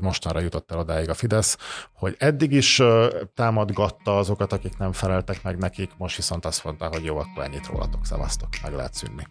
mostanra jutott el odáig a Fidesz, hogy eddig is támadgatta azokat, akik nem feleltek meg nekik, most viszont azt mondta, hogy jó, akkor ennyit rólatok, szavaztok, meg lehet szűnni.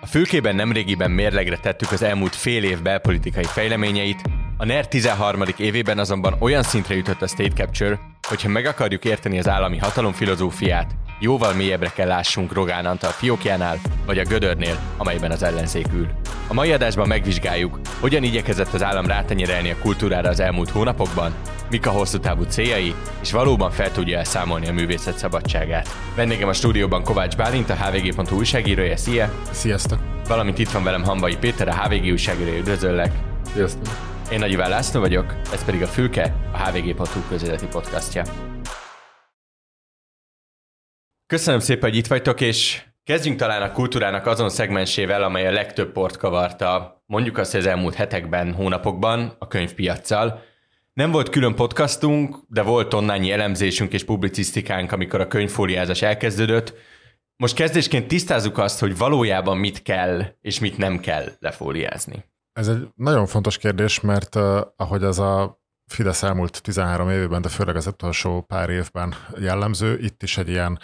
A fülkében nemrégiben mérlegre tettük az elmúlt fél év belpolitikai fejleményeit, a NER 13. évében azonban olyan szintre jutott a State Capture, hogyha meg akarjuk érteni az állami hatalom filozófiát, jóval mélyebbre kell lássunk Rogán Antal fiókjánál, vagy a Gödörnél, amelyben az ellenzék ül. A mai adásban megvizsgáljuk, hogyan igyekezett az állam rátenyerelni a kultúrára az elmúlt hónapokban, mik a hosszú távú céljai, és valóban fel tudja elszámolni a művészet szabadságát. Vendégem a stúdióban Kovács Bálint, a hvg.hu újságírója, szia! Sziasztok! Valamint itt van velem Hambai Péter, a HVG újságírója, üdvözöllek! Sziasztok! Én Nagy Iván László vagyok, ez pedig a Fülke, a hvg.hu közéleti podcastja. Köszönöm szépen, hogy itt vagytok, és kezdjünk talán a kultúrának azon szegmensével, amely a legtöbb port kavarta, mondjuk azt, hogy az elmúlt hetekben, hónapokban a könyvpiaccal. Nem volt külön podcastunk, de volt onnányi elemzésünk és publicisztikánk, amikor a könyvfóliázás elkezdődött. Most kezdésként tisztázzuk azt, hogy valójában mit kell és mit nem kell lefóliázni. Ez egy nagyon fontos kérdés, mert uh, ahogy az a Fidesz elmúlt 13 évében, de főleg az utolsó pár évben jellemző. Itt is egy ilyen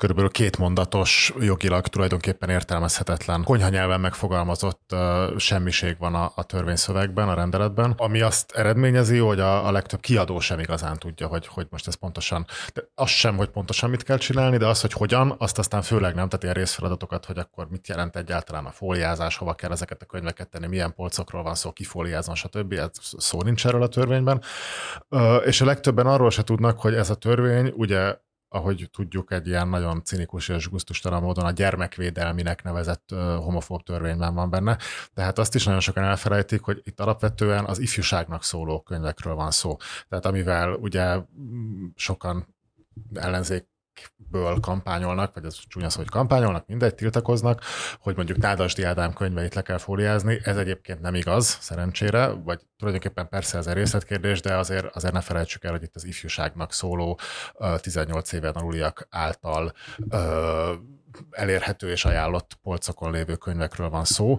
körülbelül kétmondatos, jogilag tulajdonképpen értelmezhetetlen konyhanyelven megfogalmazott uh, semmiség van a, a törvényszövegben, a rendeletben, ami azt eredményezi, hogy a, a legtöbb kiadó sem igazán tudja, hogy, hogy most ez pontosan, de az sem, hogy pontosan mit kell csinálni, de az, hogy hogyan, azt aztán főleg nem, tehát ilyen részfeladatokat, hogy akkor mit jelent egyáltalán a fóliázás, hova kell ezeket a könyveket tenni, milyen polcokról van szó, kifóliázon, stb. Ez szó nincs erről a törvényben. És a legtöbben arról se tudnak, hogy ez a törvény ugye ahogy tudjuk, egy ilyen nagyon cinikus és gusztustalan módon a gyermekvédelminek nevezett homofób törvényben van benne. Tehát azt is nagyon sokan elfelejtik, hogy itt alapvetően az ifjúságnak szóló könyvekről van szó. Tehát amivel ugye mm, sokan ellenzék ből kampányolnak, vagy ez csúnya szó, hogy kampányolnak, mindegy, tiltakoznak, hogy mondjuk Nádasdi Ádám könyveit le kell fóliázni. Ez egyébként nem igaz, szerencsére, vagy tulajdonképpen persze ez egy részletkérdés, de azért, azért ne felejtsük el, hogy itt az ifjúságnak szóló 18 éven aluliak által elérhető és ajánlott polcokon lévő könyvekről van szó,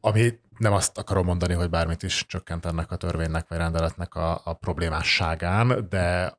ami nem azt akarom mondani, hogy bármit is csökkent ennek a törvénynek vagy rendeletnek a, a problémásságán, de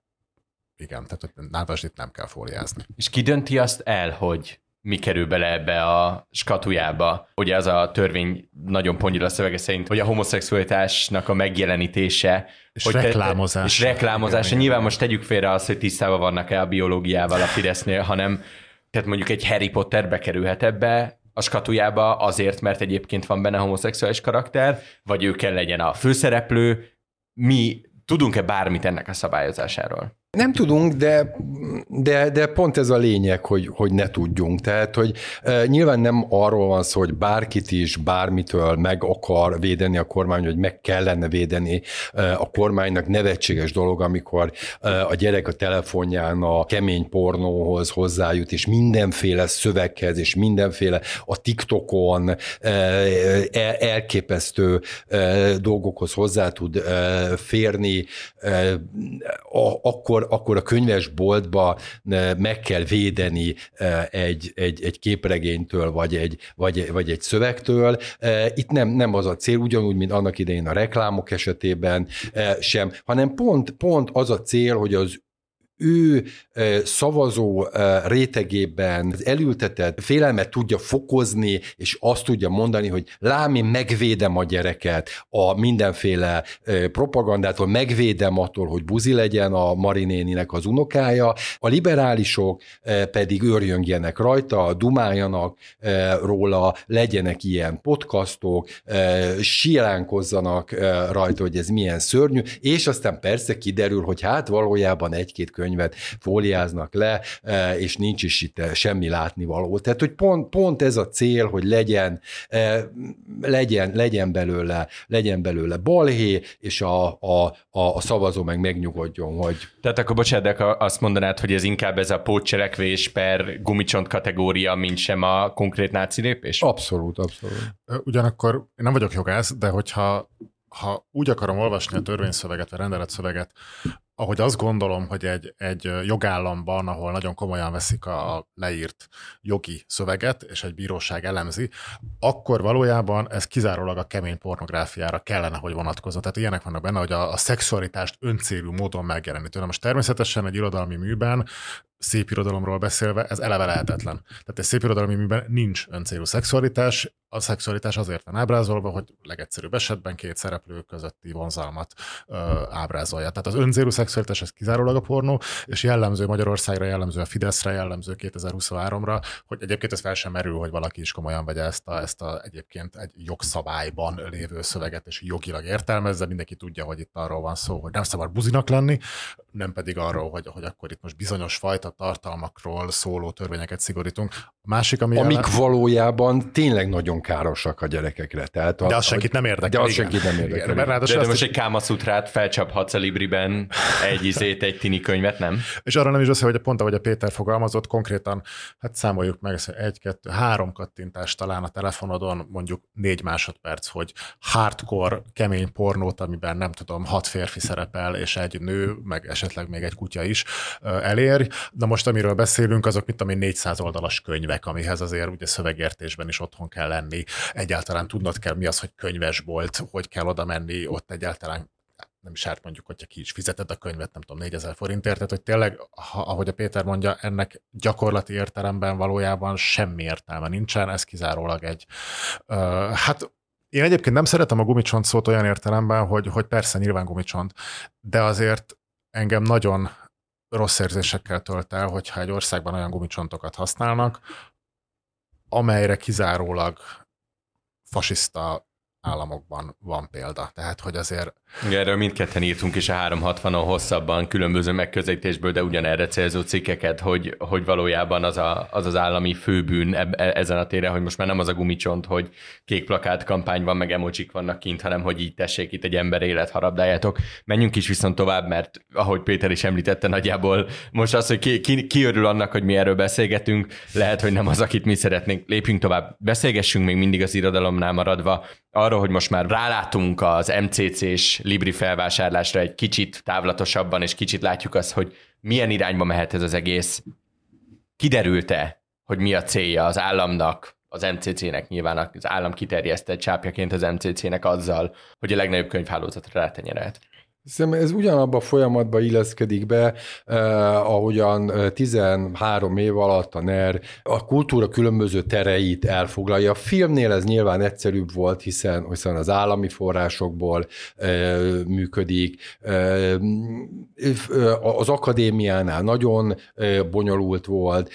igen, tehát nálad itt nem kell fóliázni. És ki dönti azt el, hogy mi kerül bele ebbe a skatujába. Ugye az a törvény nagyon pongyira szövege szerint, hogy a homoszexualitásnak a megjelenítése, és hogy reklámozás. És reklámozás. Igen, Nyilván igen. most tegyük félre azt, hogy tisztában vannak-e a biológiával a Fidesznél, hanem tehát mondjuk egy Harry Potter bekerülhet ebbe, a skatujába azért, mert egyébként van benne homoszexuális karakter, vagy ő kell legyen a főszereplő. Mi tudunk-e bármit ennek a szabályozásáról? Nem tudunk, de, de, de pont ez a lényeg, hogy, hogy ne tudjunk. Tehát, hogy e, nyilván nem arról van szó, hogy bárkit is bármitől meg akar védeni a kormány, hogy meg kellene védeni e, a kormánynak nevetséges dolog, amikor e, a gyerek a telefonján a kemény pornóhoz hozzájut, és mindenféle szöveghez, és mindenféle a TikTokon e, e, elképesztő e, dolgokhoz hozzá tud e, férni, e, a, akkor akkor, akkor a könyvesboltba meg kell védeni e, egy, egy, egy képregénytől, vagy egy, vagy, vagy egy szövegtől. E, itt nem, nem az a cél, ugyanúgy, mint annak idején a reklámok esetében e, sem, hanem pont, pont az a cél, hogy az ő szavazó rétegében elültetett félelmet tudja fokozni, és azt tudja mondani, hogy lám, én megvédem a gyereket a mindenféle propagandától, megvédem attól, hogy buzi legyen a Marinéninek az unokája, a liberálisok pedig őrjöngjenek rajta, dumáljanak róla, legyenek ilyen podcastok, síránkozzanak rajta, hogy ez milyen szörnyű, és aztán persze kiderül, hogy hát valójában egy-két könyv könyvet fóliáznak le, e, és nincs is itt semmi látnivaló. Tehát, hogy pont, pont ez a cél, hogy legyen, e, legyen, legyen belőle, legyen belőle balhé, és a, a, a, a szavazó meg megnyugodjon, hogy... Tehát akkor bocsánat, de azt mondanád, hogy ez inkább ez a pótcselekvés per gumicsont kategória, mint sem a konkrét náci lépés? Abszolút, abszolút. Ugyanakkor én nem vagyok jogász, de hogyha ha úgy akarom olvasni a törvényszöveget, a rendeletszöveget, ahogy azt gondolom, hogy egy, egy jogállamban, ahol nagyon komolyan veszik a leírt jogi szöveget, és egy bíróság elemzi, akkor valójában ez kizárólag a kemény pornográfiára kellene, hogy vonatkozzon. Tehát ilyenek vannak benne, hogy a, a szexualitást öncélú módon megjelenítő. Na most természetesen egy irodalmi műben szép irodalomról beszélve, ez eleve lehetetlen. Tehát egy szép irodalmi műben nincs öncélú szexualitás, a szexualitás azért van ábrázolva, hogy legegyszerűbb esetben két szereplő közötti vonzalmat ö, ábrázolja. Tehát az öncélú szexualitás ez kizárólag a pornó, és jellemző Magyarországra, jellemző a Fideszre, jellemző 2023-ra, hogy egyébként ez fel sem merül, hogy valaki is komolyan vegye ezt a, ezt a egyébként egy jogszabályban lévő szöveget, és jogilag értelmezze. Mindenki tudja, hogy itt arról van szó, hogy nem szabad buzinak lenni, nem pedig arról, hogy, hogy akkor itt most bizonyos fajta tartalmakról szóló törvényeket szigorítunk. A másik, ami Amik jelen... valójában tényleg nagyon károsak a gyerekekre. Tehát a, de az senkit nem érdekel. De az senkit nem érdekel. Igen, de, de most egy kámaszutrát felcsaphatsz a Libriben, egy izét, egy tini könyvet, nem? És arra nem is az, hogy pont ahogy a Péter fogalmazott, konkrétan, hát számoljuk meg, egy, kettő, három kattintást talán a telefonodon, mondjuk négy másodperc, hogy hardcore, kemény pornót, amiben nem tudom, hat férfi szerepel, és egy nő, meg esetleg még egy kutya is elérj. De most amiről beszélünk, azok mint ami 400 oldalas könyvek, amihez azért ugye szövegértésben is otthon kell lenni. Egyáltalán tudnod kell, mi az, hogy könyvesbolt, hogy kell oda menni, ott egyáltalán nem is árt mondjuk, hogyha ki is fizeted a könyvet, nem tudom, 4000 forintért, tehát hogy tényleg, ha, ahogy a Péter mondja, ennek gyakorlati értelemben valójában semmi értelme nincsen, ez kizárólag egy, uh, hát én egyébként nem szeretem a gumicsont szót olyan értelemben, hogy, hogy persze nyilván gumicsont, de azért engem nagyon rossz érzésekkel tölt el, hogyha egy országban olyan gumicsontokat használnak, amelyre kizárólag fasiszta államokban van példa. Tehát, hogy azért... Erről mindketten írtunk is a 360-on hosszabban különböző megközelítésből, de ugyanerre célzó cikkeket, hogy, hogy valójában az, a, az az állami főbűn e, ezen a téren, hogy most már nem az a gumicsont, hogy kék plakát kampány van, meg emojik vannak kint, hanem hogy így tessék itt egy ember élet harabdájátok. Menjünk is viszont tovább, mert ahogy Péter is említette, nagyjából most az, hogy ki, ki, ki örül annak, hogy mi erről beszélgetünk, lehet, hogy nem az, akit mi szeretnénk. Lépjünk tovább, beszélgessünk még mindig az irodalomnál maradva arra, hogy most már rálátunk az MCC-s Libri felvásárlásra egy kicsit távlatosabban, és kicsit látjuk azt, hogy milyen irányba mehet ez az egész. Kiderült-e, hogy mi a célja az államnak, az MCC-nek nyilván az állam kiterjesztett csápjaként az MCC-nek azzal, hogy a legnagyobb könyvhálózatra rátenyerelt? Szerintem ez ugyanabba a folyamatba illeszkedik be, eh, ahogyan 13 év alatt a NER a kultúra különböző tereit elfoglalja. A filmnél ez nyilván egyszerűbb volt, hiszen, hiszen az állami forrásokból eh, működik. Eh, az akadémiánál nagyon eh, bonyolult volt.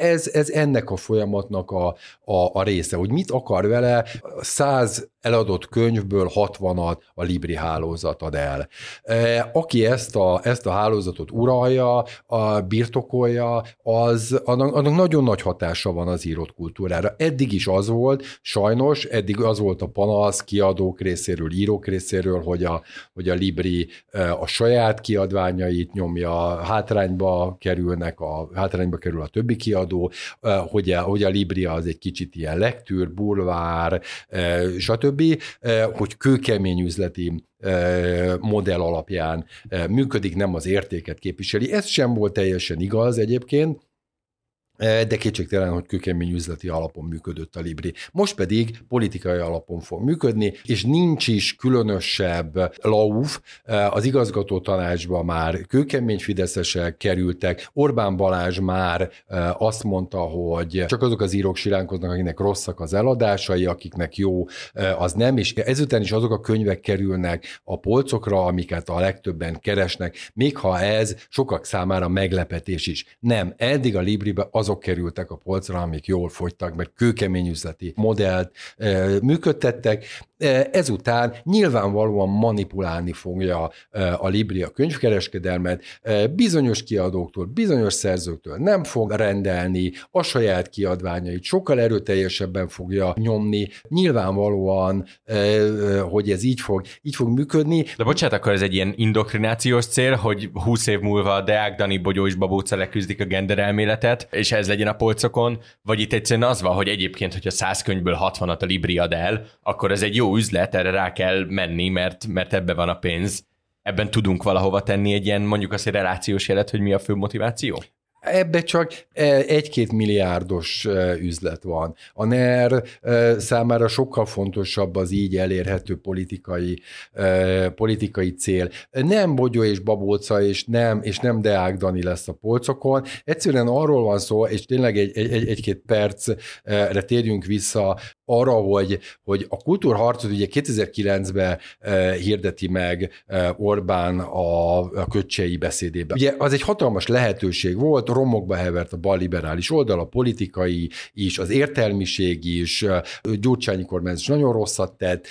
Ez, ez ennek a folyamatnak a, a, a része, hogy mit akar vele száz eladott könyvből 60-at a Libri hálózat ad el. E, aki ezt a, ezt a hálózatot uralja, a birtokolja, az, annak, annak nagyon nagy hatása van az írott kultúrára. Eddig is az volt, sajnos, eddig az volt a panasz kiadók részéről, írók részéről, hogy a, hogy a Libri e, a saját kiadványait nyomja, hátrányba kerülnek, a hátrányba kerül a többi kiadó, e, hogy a, hogy a Libri az egy kicsit ilyen lektűr, bulvár, stb hogy kőkemény üzleti modell alapján működik, nem az értéket képviseli. Ez sem volt teljesen igaz egyébként, de kétségtelen, hogy kőkemény üzleti alapon működött a Libri. Most pedig politikai alapon fog működni, és nincs is különösebb lauf. Az igazgató tanácsba már kőkemény fideszesek kerültek. Orbán Balázs már azt mondta, hogy csak azok az írók siránkoznak, akiknek rosszak az eladásai, akiknek jó, az nem, és ezután is azok a könyvek kerülnek a polcokra, amiket a legtöbben keresnek, még ha ez sokak számára meglepetés is. Nem, eddig a Libribe az azok kerültek a polcra, amik jól fogytak, mert kőkemény üzleti modellt e, működtettek. E, ezután nyilvánvalóan manipulálni fogja e, a Libri a könyvkereskedelmet, bizonyos kiadóktól, bizonyos szerzőktől nem fog rendelni, a saját kiadványait sokkal erőteljesebben fogja nyomni. Nyilvánvalóan, hogy ez így fog, így fog működni. De bocsánat, akkor ez egy ilyen indoktrinációs cél, hogy 20 év múlva Deák Dani, Bogyó és Babóca leküzdik a genderelméletet, és ez legyen a polcokon, vagy itt egyszerűen az van, hogy egyébként, hogyha 100 könyvből 60-at a Libri ad el, akkor ez egy jó üzlet, erre rá kell menni, mert, mert ebbe van a pénz. ebben tudunk valahova tenni egy ilyen mondjuk azt egy relációs jelet, hogy mi a fő motiváció? Ebbe csak e, egy-két milliárdos e, üzlet van. A NER e, számára sokkal fontosabb az így elérhető politikai, politikai cél. Nem Bogyó és Babóca, és nem, és nem Deák Dani lesz a polcokon. Egyszerűen arról van szó, és tényleg egy, egy, egy-két percre térjünk vissza arra, hogy, hogy a kultúrharcot ugye 2009-ben hirdeti meg Orbán a, a köcsei beszédében. Ugye az egy hatalmas lehetőség volt, romokba hevert a balliberális oldal, a politikai is, az értelmiség is, Gyurcsányi kormányzás nagyon rosszat tett,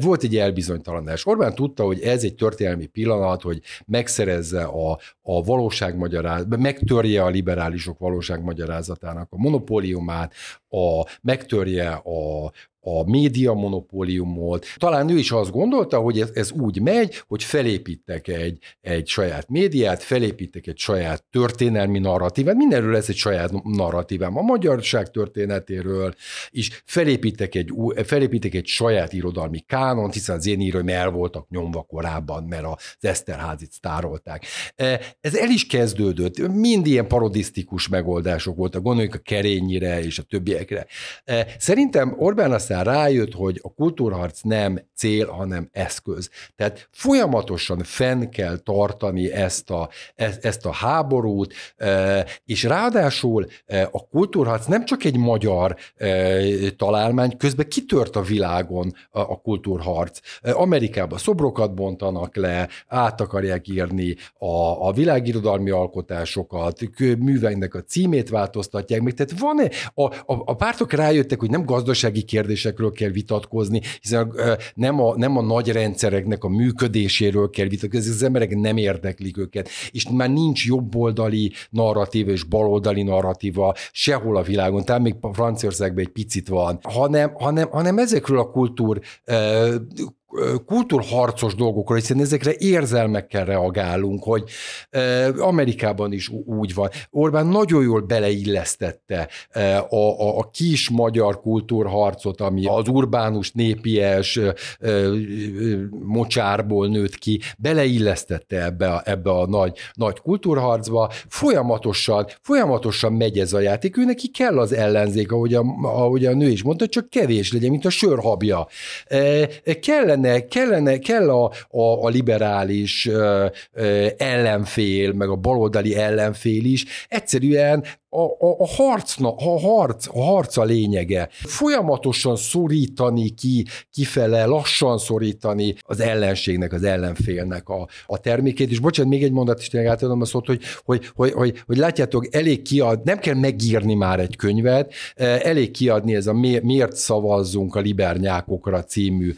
volt egy elbizonytalanás. Orbán tudta, hogy ez egy történelmi pillanat, hogy megszerezze a, a valóságmagyarázat, megtörje a liberálisok valóságmagyarázatának a monopóliumát, a, megtörje a, a média monopóliumot. Talán ő is azt gondolta, hogy ez, ez úgy megy, hogy felépítek egy, egy saját médiát, felépítek egy saját történelmi narratívát, mindenről lesz egy saját narratívám a magyarság történetéről, és felépítek egy, felépítek egy saját irodalmi kánont, hiszen az én íróim el voltak nyomva korábban, mert az Eszterházit sztárolták. E, ez el is kezdődött, mind ilyen parodisztikus megoldások voltak, gondoljuk a Kerényire és a többiekre. E, szerintem Orbán azt aztán rájött, hogy a kultúrharc nem cél, hanem eszköz. Tehát folyamatosan fenn kell tartani ezt a, ezt a háborút, e, és ráadásul e, a kultúrharc nem csak egy magyar e, találmány, közben kitört a világon a kultúrharc. Amerikában szobrokat bontanak le, át akarják írni a, a világirodalmi alkotásokat, műveinek a címét változtatják meg. Tehát van a, a, a pártok rájöttek, hogy nem gazdasági kérdés kérdésekről kell vitatkozni, hiszen nem a, nem a nagy rendszereknek a működéséről kell vitatkozni, az emberek nem érdeklik őket, és már nincs jobboldali narratíva és baloldali narratíva sehol a világon, talán még Franciaországban egy picit van, hanem, hanem, hanem ezekről a kultúr kultúrharcos dolgokról, hiszen ezekre érzelmekkel reagálunk, hogy Amerikában is úgy van. Orbán nagyon jól beleillesztette a, a, a kis magyar kultúrharcot, ami az urbánus népies mocsárból nőtt ki, beleillesztette ebbe a, ebbe a nagy, nagy kultúrharcba, folyamatosan, folyamatosan megy ez a játék, ő neki kell az ellenzék, ahogy a, ahogy a nő is mondta, csak kevés legyen, mint a sörhabja. Kellene kellene, kellene, kell a, a, a liberális ö, ö, ellenfél, meg a baloldali ellenfél is. Egyszerűen a, a, a, harcna, a, harc, a harc a lényege. Folyamatosan szorítani ki, kifele, lassan szorítani az ellenségnek, az ellenfélnek a, a termékét. És bocsánat, még egy mondat is tényleg átadom a szót, hogy, hogy, hogy, hogy, hogy látjátok, elég kiad, nem kell megírni már egy könyvet, elég kiadni ez a Miért szavazzunk a libernyákokra című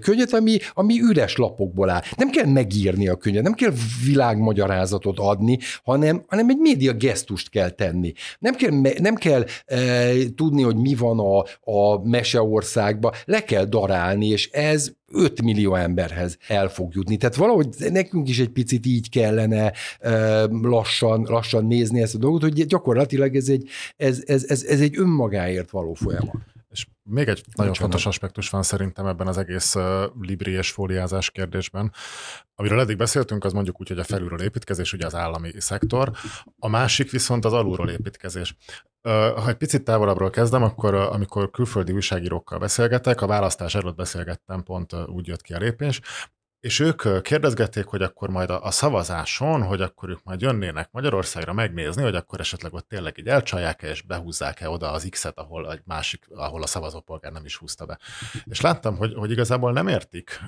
könyvet, ami, ami üres lapokból áll. Nem kell megírni a könyvet, nem kell világmagyarázatot adni, hanem, hanem egy média gesztust kell tenni tenni. Nem kell, nem kell e, tudni, hogy mi van a, a meseországban, le kell darálni, és ez 5 millió emberhez el fog jutni. Tehát valahogy nekünk is egy picit így kellene e, lassan, lassan nézni ezt a dolgot, hogy gyakorlatilag ez egy, ez, ez, ez, ez egy önmagáért való folyamat. És még egy nagyon fontos aspektus van szerintem ebben az egész uh, libri és fóliázás kérdésben. Amiről eddig beszéltünk, az mondjuk úgy, hogy a felülről építkezés, ugye az állami szektor, a másik viszont az alulról építkezés. Ha egy picit távolabbról kezdem, akkor amikor külföldi újságírókkal beszélgetek, a választás előtt beszélgettem, pont úgy jött ki a lépés, és ők kérdezgették, hogy akkor majd a, szavazáson, hogy akkor ők majd jönnének Magyarországra megnézni, hogy akkor esetleg ott tényleg így elcsalják-e, és behúzzák-e oda az X-et, ahol egy másik, ahol a szavazópolgár nem is húzta be. És láttam, hogy, hogy igazából nem értik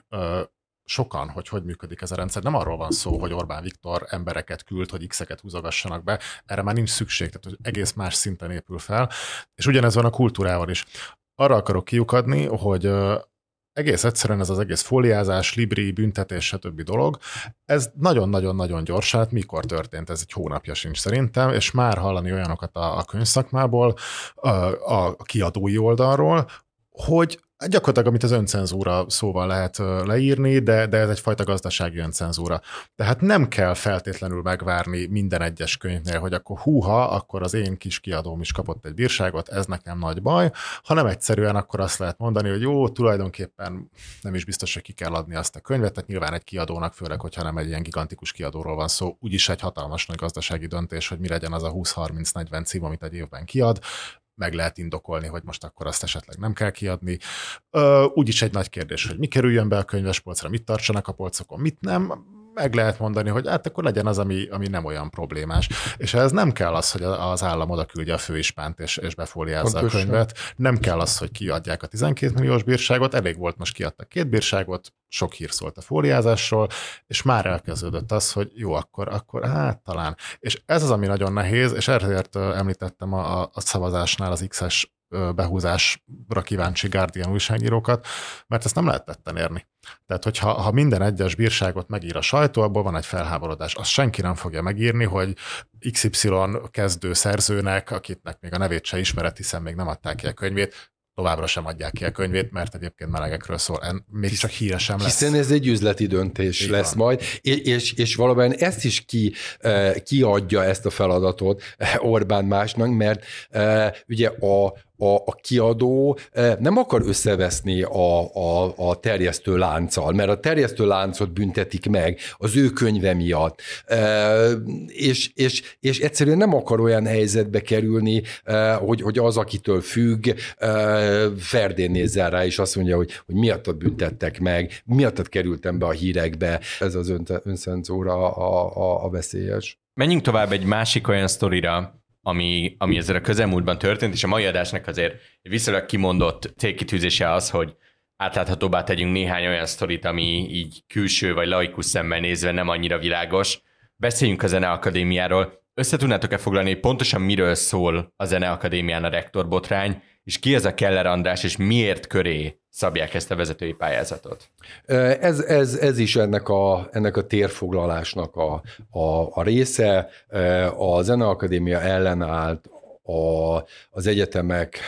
sokan, hogy hogy működik ez a rendszer. Nem arról van szó, hogy Orbán Viktor embereket küld, hogy X-eket húzogassanak be, erre már nincs szükség, tehát hogy egész más szinten épül fel, és ugyanez van a kultúrával is. Arra akarok kiukadni, hogy egész egyszerűen ez az egész fóliázás, libri, büntetés, stb. dolog, ez nagyon-nagyon-nagyon gyors, hát mikor történt, ez egy hónapja sincs szerintem, és már hallani olyanokat a, a könyvszakmából, a, a kiadói oldalról, hogy Gyakorlatilag, amit az öncenzúra szóval lehet leírni, de, de ez egyfajta gazdasági öncenzúra. Tehát nem kell feltétlenül megvárni minden egyes könyvnél, hogy akkor húha, akkor az én kis kiadóm is kapott egy bírságot, ez nekem nagy baj, hanem egyszerűen akkor azt lehet mondani, hogy jó, tulajdonképpen nem is biztos, hogy ki kell adni azt a könyvet, tehát nyilván egy kiadónak, főleg, hogyha nem egy ilyen gigantikus kiadóról van szó, úgyis egy hatalmas nagy gazdasági döntés, hogy mi legyen az a 20-30-40 cím, amit egy évben kiad, meg lehet indokolni, hogy most akkor azt esetleg nem kell kiadni. Úgyis egy nagy kérdés, hogy mi kerüljön be a könyvespolcra, mit tartsanak a polcokon, mit nem meg lehet mondani, hogy hát akkor legyen az, ami, ami nem olyan problémás. És ez nem kell az, hogy az állam oda küldje a főispánt és, és befóliázza a könyvet. Nem kell az, hogy kiadják a 12 milliós bírságot, elég volt, most kiadtak két bírságot, sok hír szólt a fóliázásról, és már elkezdődött az, hogy jó, akkor, akkor hát talán. És ez az, ami nagyon nehéz, és ezért említettem a, a szavazásnál az X-es behúzásra kíváncsi Guardian újságírókat, mert ezt nem lehet tetten érni. Tehát, hogyha ha minden egyes bírságot megír a sajtó, abból van egy felháborodás. Azt senki nem fogja megírni, hogy XY kezdő szerzőnek, akitnek még a nevét se ismeret, hiszen még nem adták ki a könyvét, továbbra sem adják ki a könyvét, mert egyébként melegekről szól. Még csak híre sem lesz. Hiszen ez egy üzleti döntés Így lesz van. majd, és, és, és valóban ezt is ki, kiadja ezt a feladatot Orbán másnak, mert ugye a, a, a kiadó eh, nem akar összeveszni a, a, a terjesztő lánccal, mert a terjesztő láncot büntetik meg az ő könyve miatt, eh, és, és, és egyszerűen nem akar olyan helyzetbe kerülni, eh, hogy, hogy az, akitől függ, ferdén nézzel rá, és azt mondja, hogy, hogy miattad büntettek meg, miattad kerültem be a hírekbe. Ez az önszenzúra a, a, a veszélyes. Menjünk tovább egy másik olyan sztorira, ami, ami ezzel a közelmúltban történt, és a mai adásnak azért viszonylag kimondott célkitűzése az, hogy átláthatóbbá tegyünk néhány olyan sztorit, ami így külső vagy laikus szemmel nézve nem annyira világos. Beszéljünk a Zeneakadémiáról. Összetudnátok-e foglalni, hogy pontosan miről szól a Zeneakadémián a rektorbotrány, és ki ez a Keller András, és miért köré szabják ezt a vezetői pályázatot? Ez, ez, ez is ennek a, ennek a térfoglalásnak a, a, a része. A Zeneakadémia ellenállt a, az egyetemek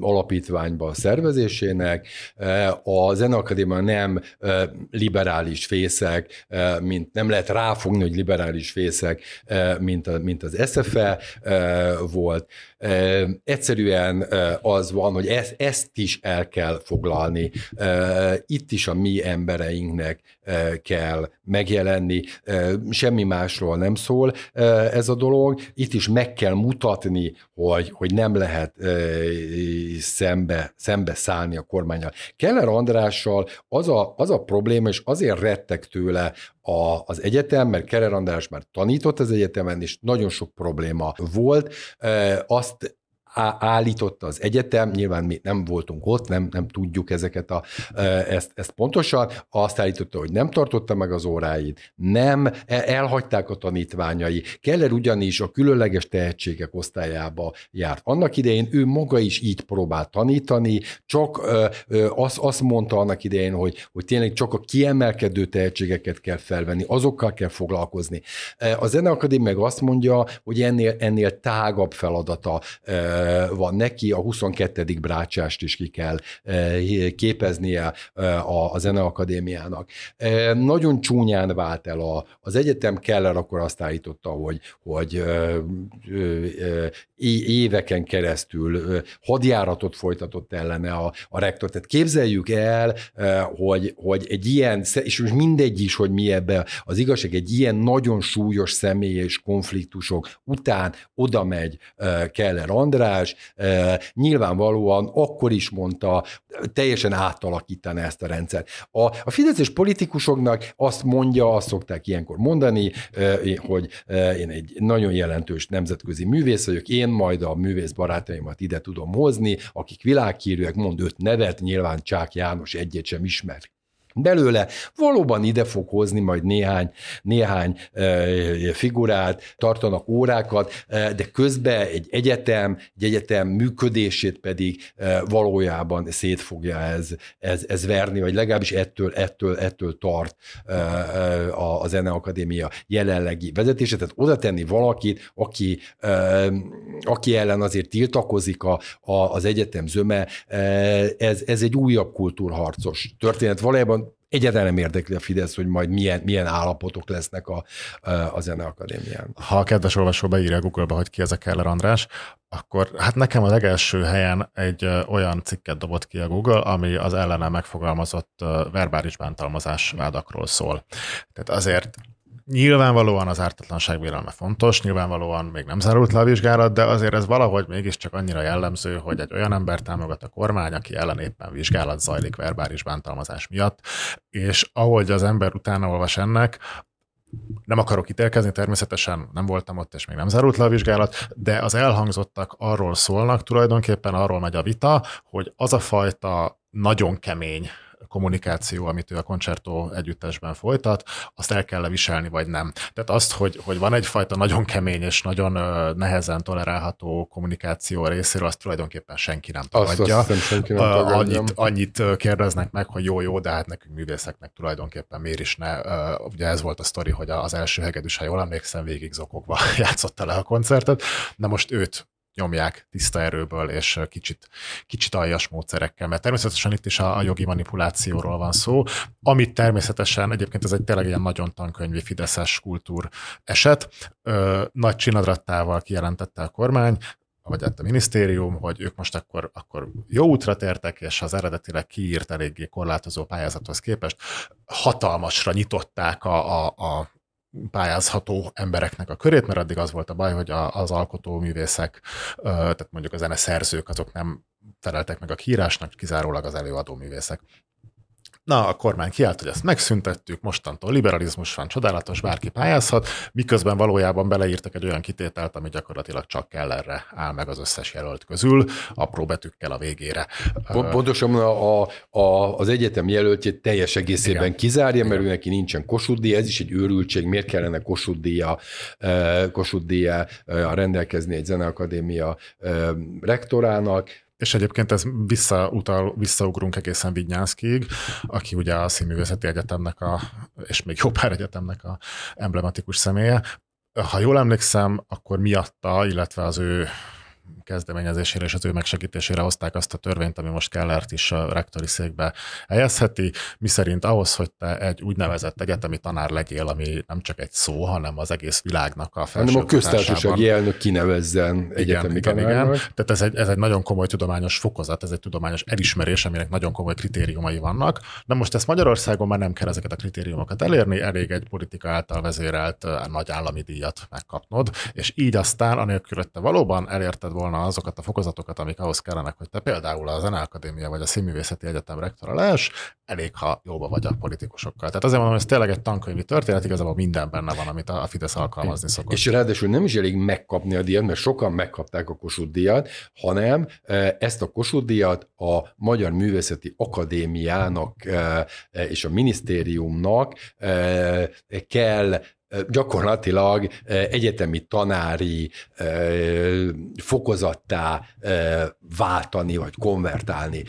alapítványba szervezésének. A Zeneakadémia nem liberális fészek, mint nem lehet ráfogni, hogy liberális fészek, mint, a, mint az SFE volt. Egyszerűen az van, hogy ezt, ezt is el kell foglalni. Itt is a mi embereinknek kell megjelenni, semmi másról nem szól ez a dolog. Itt is meg kell mutatni, hogy, hogy nem lehet szembe, szembe szállni a kormányal. Keller Andrással az a, az a probléma, és azért rettek tőle a, az egyetem, mert Keller András már tanított az egyetemen, és nagyon sok probléma volt. Azt állította az egyetem, nyilván mi nem voltunk ott, nem, nem tudjuk ezeket a, ezt, ezt pontosan, azt állította, hogy nem tartotta meg az óráit, nem, e, elhagyták a tanítványai. Keller ugyanis a különleges tehetségek osztályába járt. Annak idején ő maga is így próbált tanítani, csak azt, azt mondta annak idején, hogy, hogy tényleg csak a kiemelkedő tehetségeket kell felvenni, azokkal kell foglalkozni. A Zeneakadémia meg azt mondja, hogy ennél, ennél tágabb feladata van neki, a 22. brácsást is ki kell képeznie a Zeneakadémiának. Nagyon csúnyán vált el a, az egyetem, Keller akkor azt állította, hogy, hogy éveken keresztül hadjáratot folytatott ellene a, a rektor. Tehát képzeljük el, hogy, hogy egy ilyen, és most mindegy is, hogy mi ebbe az igazság, egy ilyen nagyon súlyos személyes konfliktusok után oda megy Keller András, nyilvánvalóan akkor is mondta, teljesen átalakítani ezt a rendszert. A, a fideszes politikusoknak azt mondja, azt szokták ilyenkor mondani, hogy én egy nagyon jelentős nemzetközi művész vagyok, én majd a művész barátaimat ide tudom hozni, akik világhírűek, mond öt nevet, nyilván Csák János egyet sem ismer belőle. Valóban ide fog hozni majd néhány, néhány figurát, tartanak órákat, de közben egy egyetem, egy egyetem működését pedig valójában szét fogja ez, ez, ez verni, vagy legalábbis ettől, ettől, ettől tart a, a Zeneakadémia jelenlegi vezetése. Tehát oda tenni valakit, aki, aki ellen azért tiltakozik a, a, az egyetem zöme, ez, ez egy újabb kultúrharcos történet. Valójában egyáltalán nem érdekli a Fidesz, hogy majd milyen, milyen állapotok lesznek a, a Zeneakadémián. Ha a kedves olvasó beírja Google-ba, hogy ki ez a Keller András, akkor hát nekem a legelső helyen egy olyan cikket dobott ki a Google, ami az ellene megfogalmazott verbális bántalmazás vádakról szól. Tehát azért Nyilvánvalóan az ártatlanság vélelme fontos, nyilvánvalóan még nem zárult le a vizsgálat, de azért ez valahogy mégiscsak annyira jellemző, hogy egy olyan ember támogat a kormány, aki ellen éppen vizsgálat zajlik verbális bántalmazás miatt, és ahogy az ember utána olvas ennek, nem akarok ítélkezni, természetesen nem voltam ott, és még nem zárult le a vizsgálat, de az elhangzottak arról szólnak, tulajdonképpen arról megy a vita, hogy az a fajta nagyon kemény kommunikáció, amit ő a koncertó együttesben folytat, azt el kell viselni, vagy nem. Tehát azt, hogy, hogy van egyfajta nagyon kemény és nagyon nehezen tolerálható kommunikáció részéről, azt tulajdonképpen senki nem tagadja. Azt, azt senki nem tagadja. Annyit, annyit kérdeznek meg, hogy jó, jó, de hát nekünk művészeknek tulajdonképpen miért is ne. Ugye ez volt a sztori, hogy az első hegedűs, ha jól emlékszem, végig zokogva játszotta le a koncertet. Na most őt nyomják tiszta erőből és kicsit, kicsit aljas módszerekkel, mert természetesen itt is a, a jogi manipulációról van szó, amit természetesen egyébként ez egy tényleg ilyen nagyon tankönyvi fideszes kultúr eset, ö, nagy csinadrattával kijelentette a kormány, vagy hát a minisztérium, hogy ők most akkor, akkor jó útra tértek, és az eredetileg kiírt eléggé korlátozó pályázathoz képest hatalmasra nyitották a, a, a pályázható embereknek a körét, mert addig az volt a baj, hogy az alkotóművészek, tehát mondjuk a zeneszerzők, azok nem feleltek meg a kiírásnak, kizárólag az előadó művészek. Na, a kormány kiállt, hogy ezt megszüntettük, mostantól liberalizmus van, csodálatos, bárki pályázhat, miközben valójában beleírtak egy olyan kitételt, ami gyakorlatilag csak kell erre áll meg az összes jelölt közül, apró betűkkel a végére. Pontosan a, a, az egyetem jelöltjét teljes egészében Igen. kizárja, mert ő neki nincsen Kossuth ez is egy őrültség, miért kellene Kossuth Kossuth rendelkezni egy zeneakadémia rektorának, és egyébként ez visszautal, visszaugrunk egészen Vignyánszkig, aki ugye a Színművészeti Egyetemnek, a, és még jó pár egyetemnek a emblematikus személye. Ha jól emlékszem, akkor miatta, illetve az ő kezdeményezésére és az ő megsegítésére hozták azt a törvényt, ami most Kellert is a rektori székbe helyezheti, miszerint ahhoz, hogy te egy úgynevezett egyetemi tanár legyél, ami nem csak egy szó, hanem az egész világnak a Hanem a köztársasági elnök kinevezzen egyetemi igen, igen, igen. Tehát ez egy, ez egy nagyon komoly tudományos fokozat, ez egy tudományos elismerés, aminek nagyon komoly kritériumai vannak. De most ezt Magyarországon már nem kell ezeket a kritériumokat elérni, elég egy politika által vezérelt eh, nagy állami díjat megkapnod, és így aztán, anélkül, hogy te valóban elérted volna volna azokat a fokozatokat, amik ahhoz kellenek, hogy te például a Zeneakadémia vagy a Színművészeti Egyetem rektora lehess, elég, ha jóba vagy a politikusokkal. Tehát azért mondom, ez tényleg egy tankönyvi történet, igazából minden benne van, amit a Fidesz alkalmazni szokott. És ráadásul nem is elég megkapni a díjat, mert sokan megkapták a Kossuth díjat, hanem e, ezt a Kossuth díjat a Magyar Művészeti Akadémiának e, e, és a minisztériumnak kell gyakorlatilag egyetemi tanári fokozattá váltani, vagy konvertálni.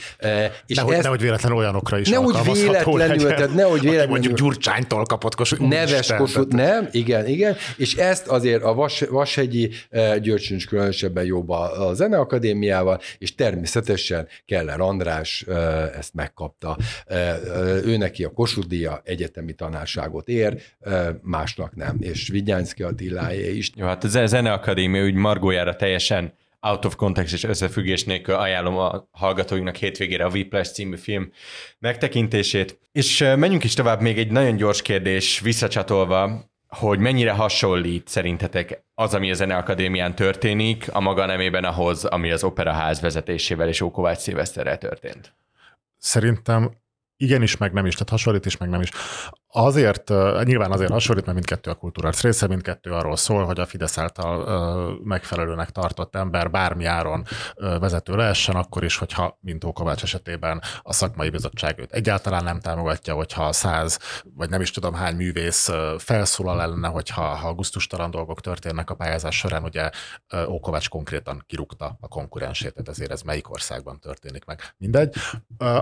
És nehogy, ezt, nehogy véletlenül olyanokra is nehogy véletlenül, tehát nehogy véletlenül. mondjuk Gyurcsánytól kapott Kossuth. Neves Kossuth, nem, igen, igen, és ezt azért a Vas, Vashegyi Györcsöncs különösebben jobb a, a Zeneakadémiával, és természetesen Keller András ezt megkapta. Ő neki a Kossuth díja egyetemi tanárságot ér, másnak nem, és Vigyánszki Attiláé is. Jó, hát a Zeneakadémia úgy margójára teljesen out of context és összefüggés nélkül ajánlom a hallgatóinknak hétvégére a Whiplash című film megtekintését. És menjünk is tovább, még egy nagyon gyors kérdés visszacsatolva, hogy mennyire hasonlít szerintetek az, ami a Zeneakadémián történik, a maga nemében ahhoz, ami az Operaház vezetésével és Ókovács Szilveszterrel történt? Szerintem igenis, meg nem is, tehát hasonlít is, meg nem is. Azért, nyilván azért hasonlít, mert mindkettő a kultúrác része, mindkettő arról szól, hogy a Fidesz által megfelelőnek tartott ember bármi áron vezető lehessen, akkor is, hogyha, mint Ókovács esetében a szakmai bizottság őt egyáltalán nem támogatja, hogyha száz, vagy nem is tudom hány művész felszólal ellene, hogyha ha gusztustalan dolgok történnek a pályázás során, ugye Ókovács konkrétan kirúgta a konkurensét, tehát ezért ez melyik országban történik meg. Mindegy.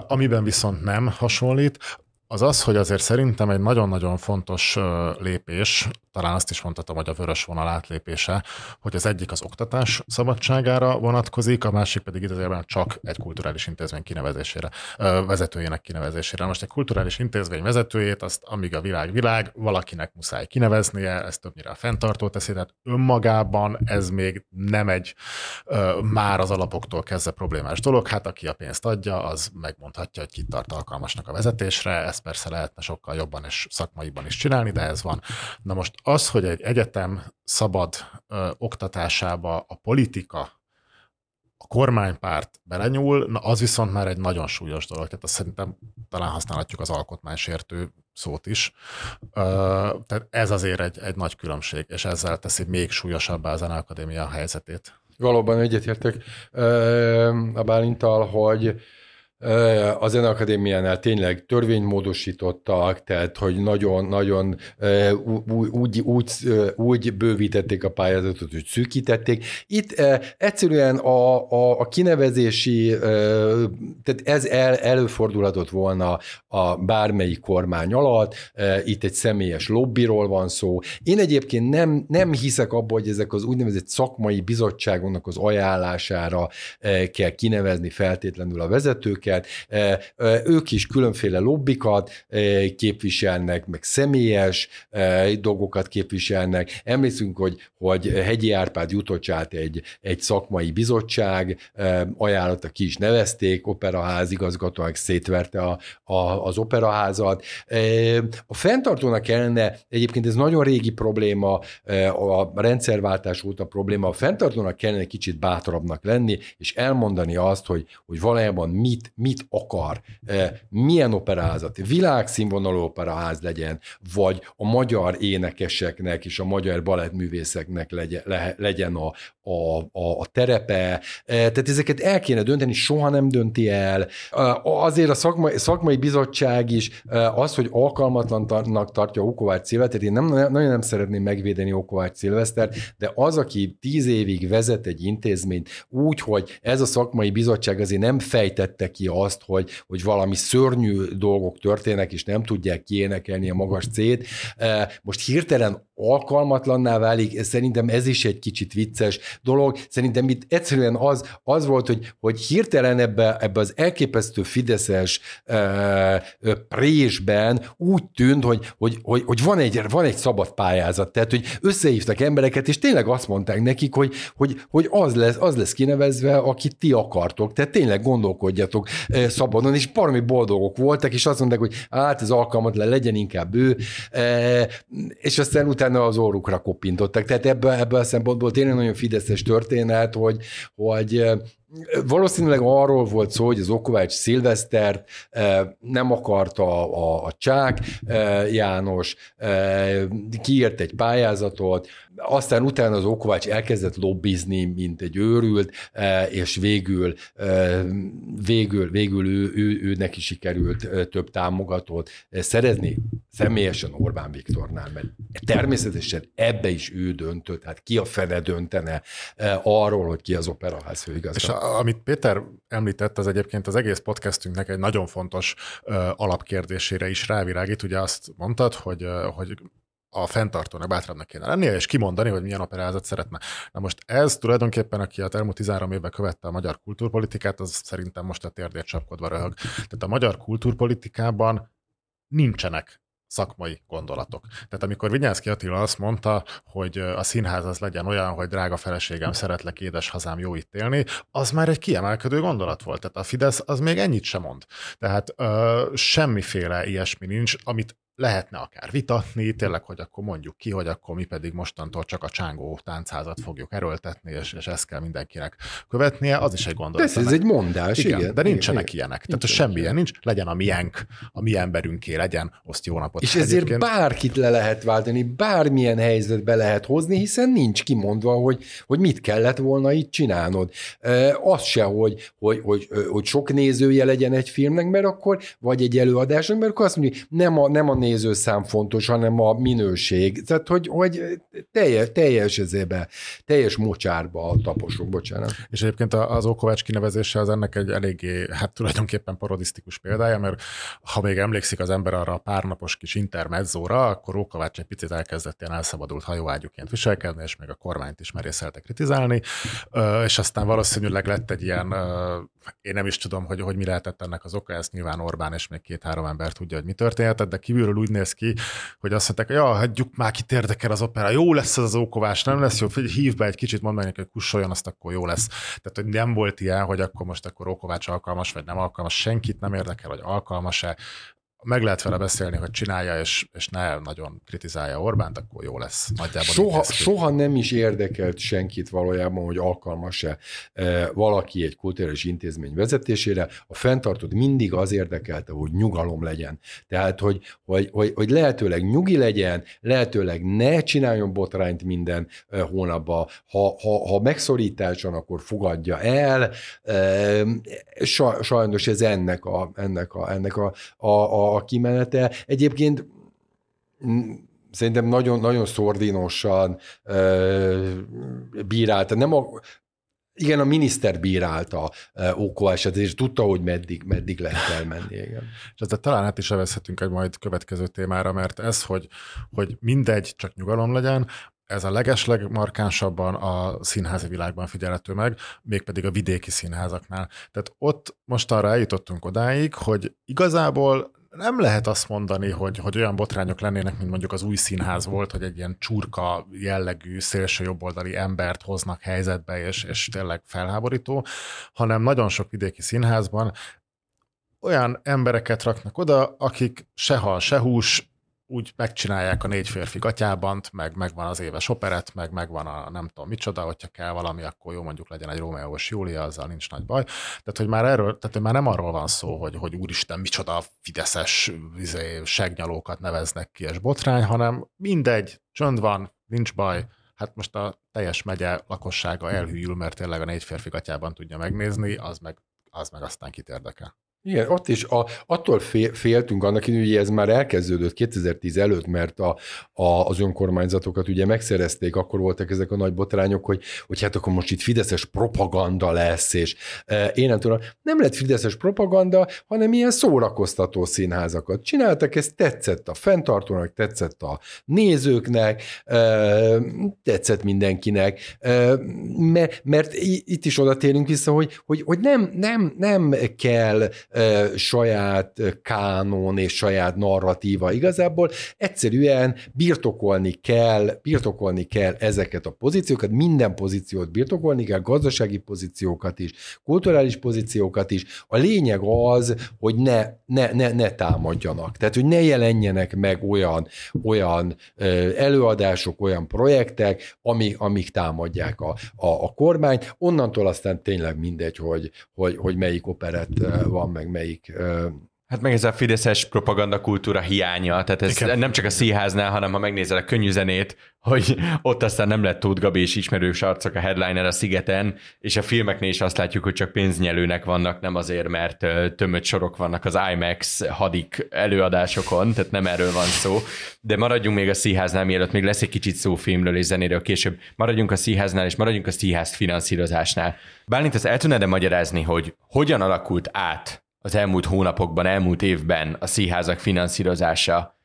Amiben viszont nem hasonlít, az az, hogy azért szerintem egy nagyon-nagyon fontos lépés, talán azt is mondhatom, hogy a vörös vonal átlépése, hogy az egyik az oktatás szabadságára vonatkozik, a másik pedig idézőjelben csak egy kulturális intézmény kinevezésére, vezetőjének kinevezésére. Most egy kulturális intézmény vezetőjét, azt amíg a világ világ, valakinek muszáj kineveznie, ez többnyire a fenntartó teszi, tehát önmagában ez még nem egy már az alapoktól kezdve problémás dolog. Hát aki a pénzt adja, az megmondhatja, hogy kit tart alkalmasnak a vezetésre, ezt persze lehetne sokkal jobban és szakmaiban is csinálni, de ez van. Na most az, hogy egy egyetem szabad ö, oktatásába a politika, a kormánypárt belenyúl, na az viszont már egy nagyon súlyos dolog. Tehát azt szerintem talán használhatjuk az alkotmánysértő szót is. Ö, tehát ez azért egy, egy nagy különbség, és ezzel teszi még súlyosabbá a Zeneakadémia helyzetét. Valóban egyetértek a Bálintal, hogy a Zeneakadémiánál tényleg törvényt módosítottak, tehát hogy nagyon-nagyon úgy, úgy, úgy bővítették a pályázatot, hogy szűkítették. Itt egyszerűen a, a, a kinevezési, tehát ez el, előfordulhatott volna a bármelyik kormány alatt, itt egy személyes lobbiról van szó. Én egyébként nem, nem hiszek abban, hogy ezek az úgynevezett szakmai bizottságoknak az ajánlására kell kinevezni feltétlenül a vezetőket, őket, ők is különféle lobbikat képviselnek, meg személyes dolgokat képviselnek. Emlékszünk, hogy, hogy Hegyi Árpád jutott át egy, egy szakmai bizottság, ajánlata ki is nevezték, operaház igazgatóak szétverte a, a, az operaházat. A fenntartónak kellene, egyébként ez nagyon régi probléma, a rendszerváltás óta probléma, a fenntartónak kellene kicsit bátrabbnak lenni, és elmondani azt, hogy, hogy valójában mit, mit akar, eh, milyen operázat, világszínvonalú operaház legyen, vagy a magyar énekeseknek és a magyar balettművészeknek legyen a, a, a, a terepe. Eh, tehát ezeket el kéne dönteni, soha nem dönti el. Eh, azért a szakmai, szakmai bizottság is az, hogy alkalmatlannak tartja Okovács Szilvesztert, én nem, nagyon nem szeretném megvédeni Okovács Szilvesztert, de az, aki tíz évig vezet egy intézményt úgy, hogy ez a szakmai bizottság azért nem fejtette ki azt, hogy, hogy valami szörnyű dolgok történnek, és nem tudják kiénekelni a magas C-t. Most hirtelen alkalmatlanná válik, szerintem ez is egy kicsit vicces dolog. Szerintem itt egyszerűen az, az volt, hogy, hogy hirtelen ebbe, ebbe az elképesztő fideszes uh, présben úgy tűnt, hogy, hogy, hogy, hogy van, egy, van egy szabad pályázat, tehát hogy összehívtak embereket, és tényleg azt mondták nekik, hogy, hogy, hogy az, lesz, az lesz kinevezve, akit ti akartok. Tehát tényleg gondolkodjatok szabadon, és baromi boldogok voltak, és azt mondták, hogy hát ez alkalmatlan, legyen inkább ő, és aztán utána az orrukra kopintottak. Tehát ebből, ebből a szempontból tényleg nagyon fideszes történet, hogy, hogy Valószínűleg arról volt szó, hogy az Okovács Szilvesztert nem akarta a, a Csák János, kiírt egy pályázatot, aztán utána az Okovács elkezdett lobbizni, mint egy őrült, és végül, végül, végül ő, ő, ő neki sikerült több támogatót szerezni, személyesen Orbán Viktornál, mert természetesen ebbe is ő döntött, hát ki a fene döntene arról, hogy ki az operaház főigazgató amit Péter említett, az egyébként az egész podcastünknek egy nagyon fontos uh, alapkérdésére is rávirágít. Ugye azt mondtad, hogy, uh, hogy a fenntartónak bátrabbnak kéne lennie, és kimondani, hogy milyen operázat szeretne. Na most ez tulajdonképpen, aki a elmúlt 13 évben követte a magyar kultúrpolitikát, az szerintem most a térdét csapkodva röhög. Tehát a magyar kultúrpolitikában nincsenek szakmai gondolatok. Tehát amikor Vinyánszki Attila azt mondta, hogy a színház az legyen olyan, hogy drága feleségem, szeretlek, édes hazám, jó itt élni, az már egy kiemelkedő gondolat volt. Tehát a Fidesz az még ennyit sem mond. Tehát ö, semmiféle ilyesmi nincs, amit lehetne akár vitatni, tényleg, hogy akkor mondjuk ki, hogy akkor mi pedig mostantól csak a csángó táncházat fogjuk erőltetni, és, és ezt kell mindenkinek követnie, az is egy gondolat. Persze, ez egy mondás, igen. igen. De nincsenek igen, ilyenek. Tehát semmi ilyen nincs, legyen a miénk, a mi emberünké legyen, azt jó napot. És ezért Egyébként... bárkit le lehet váltani, bármilyen helyzetbe lehet hozni, hiszen nincs kimondva, hogy, hogy mit kellett volna itt csinálnod. Az se, hogy, hogy, hogy, hogy sok nézője legyen egy filmnek, mert akkor, vagy egy előadásnak, mert akkor azt mondja, nem a, nem a nézőszám fontos, hanem a minőség. Tehát, hogy, hogy teljes, teljes ezébe, teljes mocsárba taposok, bocsánat. És egyébként az Okovács kinevezése az ennek egy eléggé, hát tulajdonképpen parodisztikus példája, mert ha még emlékszik az ember arra a párnapos kis intermezzóra, akkor Okovács egy picit elkezdett ilyen elszabadult hajóágyuként viselkedni, és még a kormányt is merészelte kritizálni, és aztán valószínűleg lett egy ilyen, én nem is tudom, hogy, hogy mi lehetett ennek az oka, ezt nyilván Orbán és még két-három ember tudja, hogy mi történhetett, de kívülről úgy néz ki, hogy azt mondták, ja, hagyjuk már, kit érdekel az opera, jó lesz ez az ókovás, nem lesz jó, hív be egy kicsit, mondd meg hogy kussoljon, azt akkor jó lesz. Tehát, hogy nem volt ilyen, hogy akkor most akkor Ókovács alkalmas, vagy nem alkalmas, senkit nem érdekel, hogy alkalmas-e, meg lehet vele beszélni, hogy csinálja, és, és ne nagyon kritizálja Orbánt, akkor jó lesz. Nagyjából soha, soha nem is érdekelt senkit valójában, hogy alkalmas-e e, valaki egy kulturális intézmény vezetésére. A fenntartott mindig az érdekelte, hogy nyugalom legyen. Tehát, hogy, hogy, hogy, hogy lehetőleg nyugi legyen, lehetőleg ne csináljon botrányt minden e, hónapban. Ha, ha, ha megszorítás van, akkor fogadja el. E, sajnos ez ennek a, ennek a, ennek a, a, a a kimenete. Egyébként mm, szerintem nagyon, nagyon szordinosan bírálta. Nem a, igen, a miniszter bírálta Ókó esetét, és tudta, hogy meddig, meddig lehet elmenni. Igen. És ezzel talán hát is elveszhetünk egy majd következő témára, mert ez, hogy, hogy mindegy, csak nyugalom legyen, ez a legesleg markánsabban a színházi világban figyelhető meg, mégpedig a vidéki színházaknál. Tehát ott most arra eljutottunk odáig, hogy igazából nem lehet azt mondani, hogy, hogy olyan botrányok lennének, mint mondjuk az új színház volt, hogy egy ilyen csurka jellegű szélső jobboldali embert hoznak helyzetbe, és, és tényleg felháborító, hanem nagyon sok vidéki színházban olyan embereket raknak oda, akik se hal, se hús, úgy megcsinálják a négy férfi gatyábant, meg megvan az éves operet, meg megvan a nem tudom micsoda, hogyha kell valami, akkor jó mondjuk legyen egy Rómeós Júlia, azzal nincs nagy baj. Tehát, hogy már erről, tehát, hogy már nem arról van szó, hogy, hogy úristen, micsoda fideszes izé, segnyalókat neveznek ki, és botrány, hanem mindegy, csönd van, nincs baj, hát most a teljes megye lakossága elhűl, mert tényleg a négy férfi gatyában tudja megnézni, az meg, az meg aztán kit érdekel. Igen, ott is a, attól féltünk annak, hogy ez már elkezdődött 2010 előtt, mert a, a, az önkormányzatokat ugye megszerezték, akkor voltak ezek a nagy botrányok, hogy, hogy hát akkor most itt fideszes propaganda lesz, és e, én nem tudom, nem lett fideszes propaganda, hanem ilyen szórakoztató színházakat csináltak, ez tetszett a fenntartónak, tetszett a nézőknek, e, tetszett mindenkinek, e, mert, mert itt is oda térünk vissza, hogy, hogy, hogy nem, nem, nem kell saját kánon és saját narratíva. Igazából egyszerűen birtokolni kell, birtokolni kell ezeket a pozíciókat, minden pozíciót birtokolni kell, gazdasági pozíciókat is, kulturális pozíciókat is. A lényeg az, hogy ne, ne, ne, ne támadjanak. Tehát, hogy ne jelenjenek meg olyan, olyan előadások, olyan projektek, amik, amik támadják a, a, a kormányt. Onnantól aztán tényleg mindegy, hogy, hogy, hogy melyik operet van, meg melyik Hát meg ez a fideszes propaganda kultúra hiánya, tehát ez Igen. nem csak a színháznál, hanem ha megnézel a könnyű zenét, hogy ott aztán nem lett Tóth Gabi és ismerős arcok a headliner a szigeten, és a filmeknél is azt látjuk, hogy csak pénznyelőnek vannak, nem azért, mert tömött sorok vannak az IMAX hadik előadásokon, tehát nem erről van szó. De maradjunk még a színháznál, mielőtt még lesz egy kicsit szó filmről és zenéről később. Maradjunk a színháznál, és maradjunk a színház finanszírozásnál. Bálint, ezt el tudnád magyarázni, hogy hogyan alakult át az elmúlt hónapokban, elmúlt évben a színházak finanszírozása,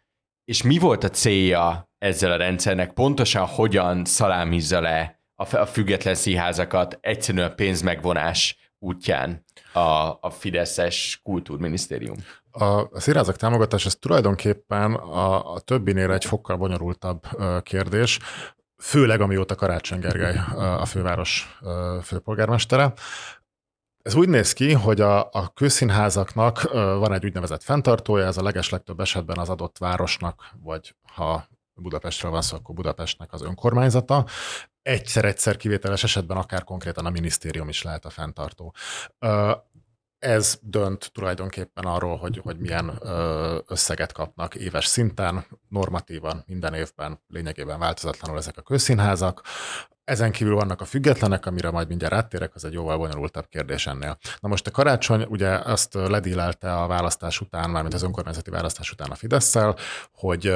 és mi volt a célja ezzel a rendszernek, pontosan hogyan szalámizza le a független színházakat egyszerűen a pénzmegvonás útján a, a Fideszes kultúrminisztérium? A színházak támogatás ez tulajdonképpen a, a többinél egy fokkal bonyolultabb kérdés, főleg amióta Karácsony Gergely a főváros főpolgármestere Ez úgy néz ki, hogy a, a közszínházaknak van egy úgynevezett fenntartója, ez a legeslegtöbb esetben az adott városnak, vagy ha Budapestről van szó, akkor Budapestnek az önkormányzata. Egyszer-egyszer kivételes esetben akár konkrétan a minisztérium is lehet a fenntartó. Ez dönt tulajdonképpen arról, hogy, hogy milyen összeget kapnak éves szinten, normatívan, minden évben lényegében változatlanul ezek a közszínházak. Ezen kívül vannak a függetlenek, amire majd mindjárt áttérek, az egy jóval bonyolultabb kérdés ennél. Na most a karácsony ugye azt ledílelte a választás után, mármint az önkormányzati választás után a fidesz hogy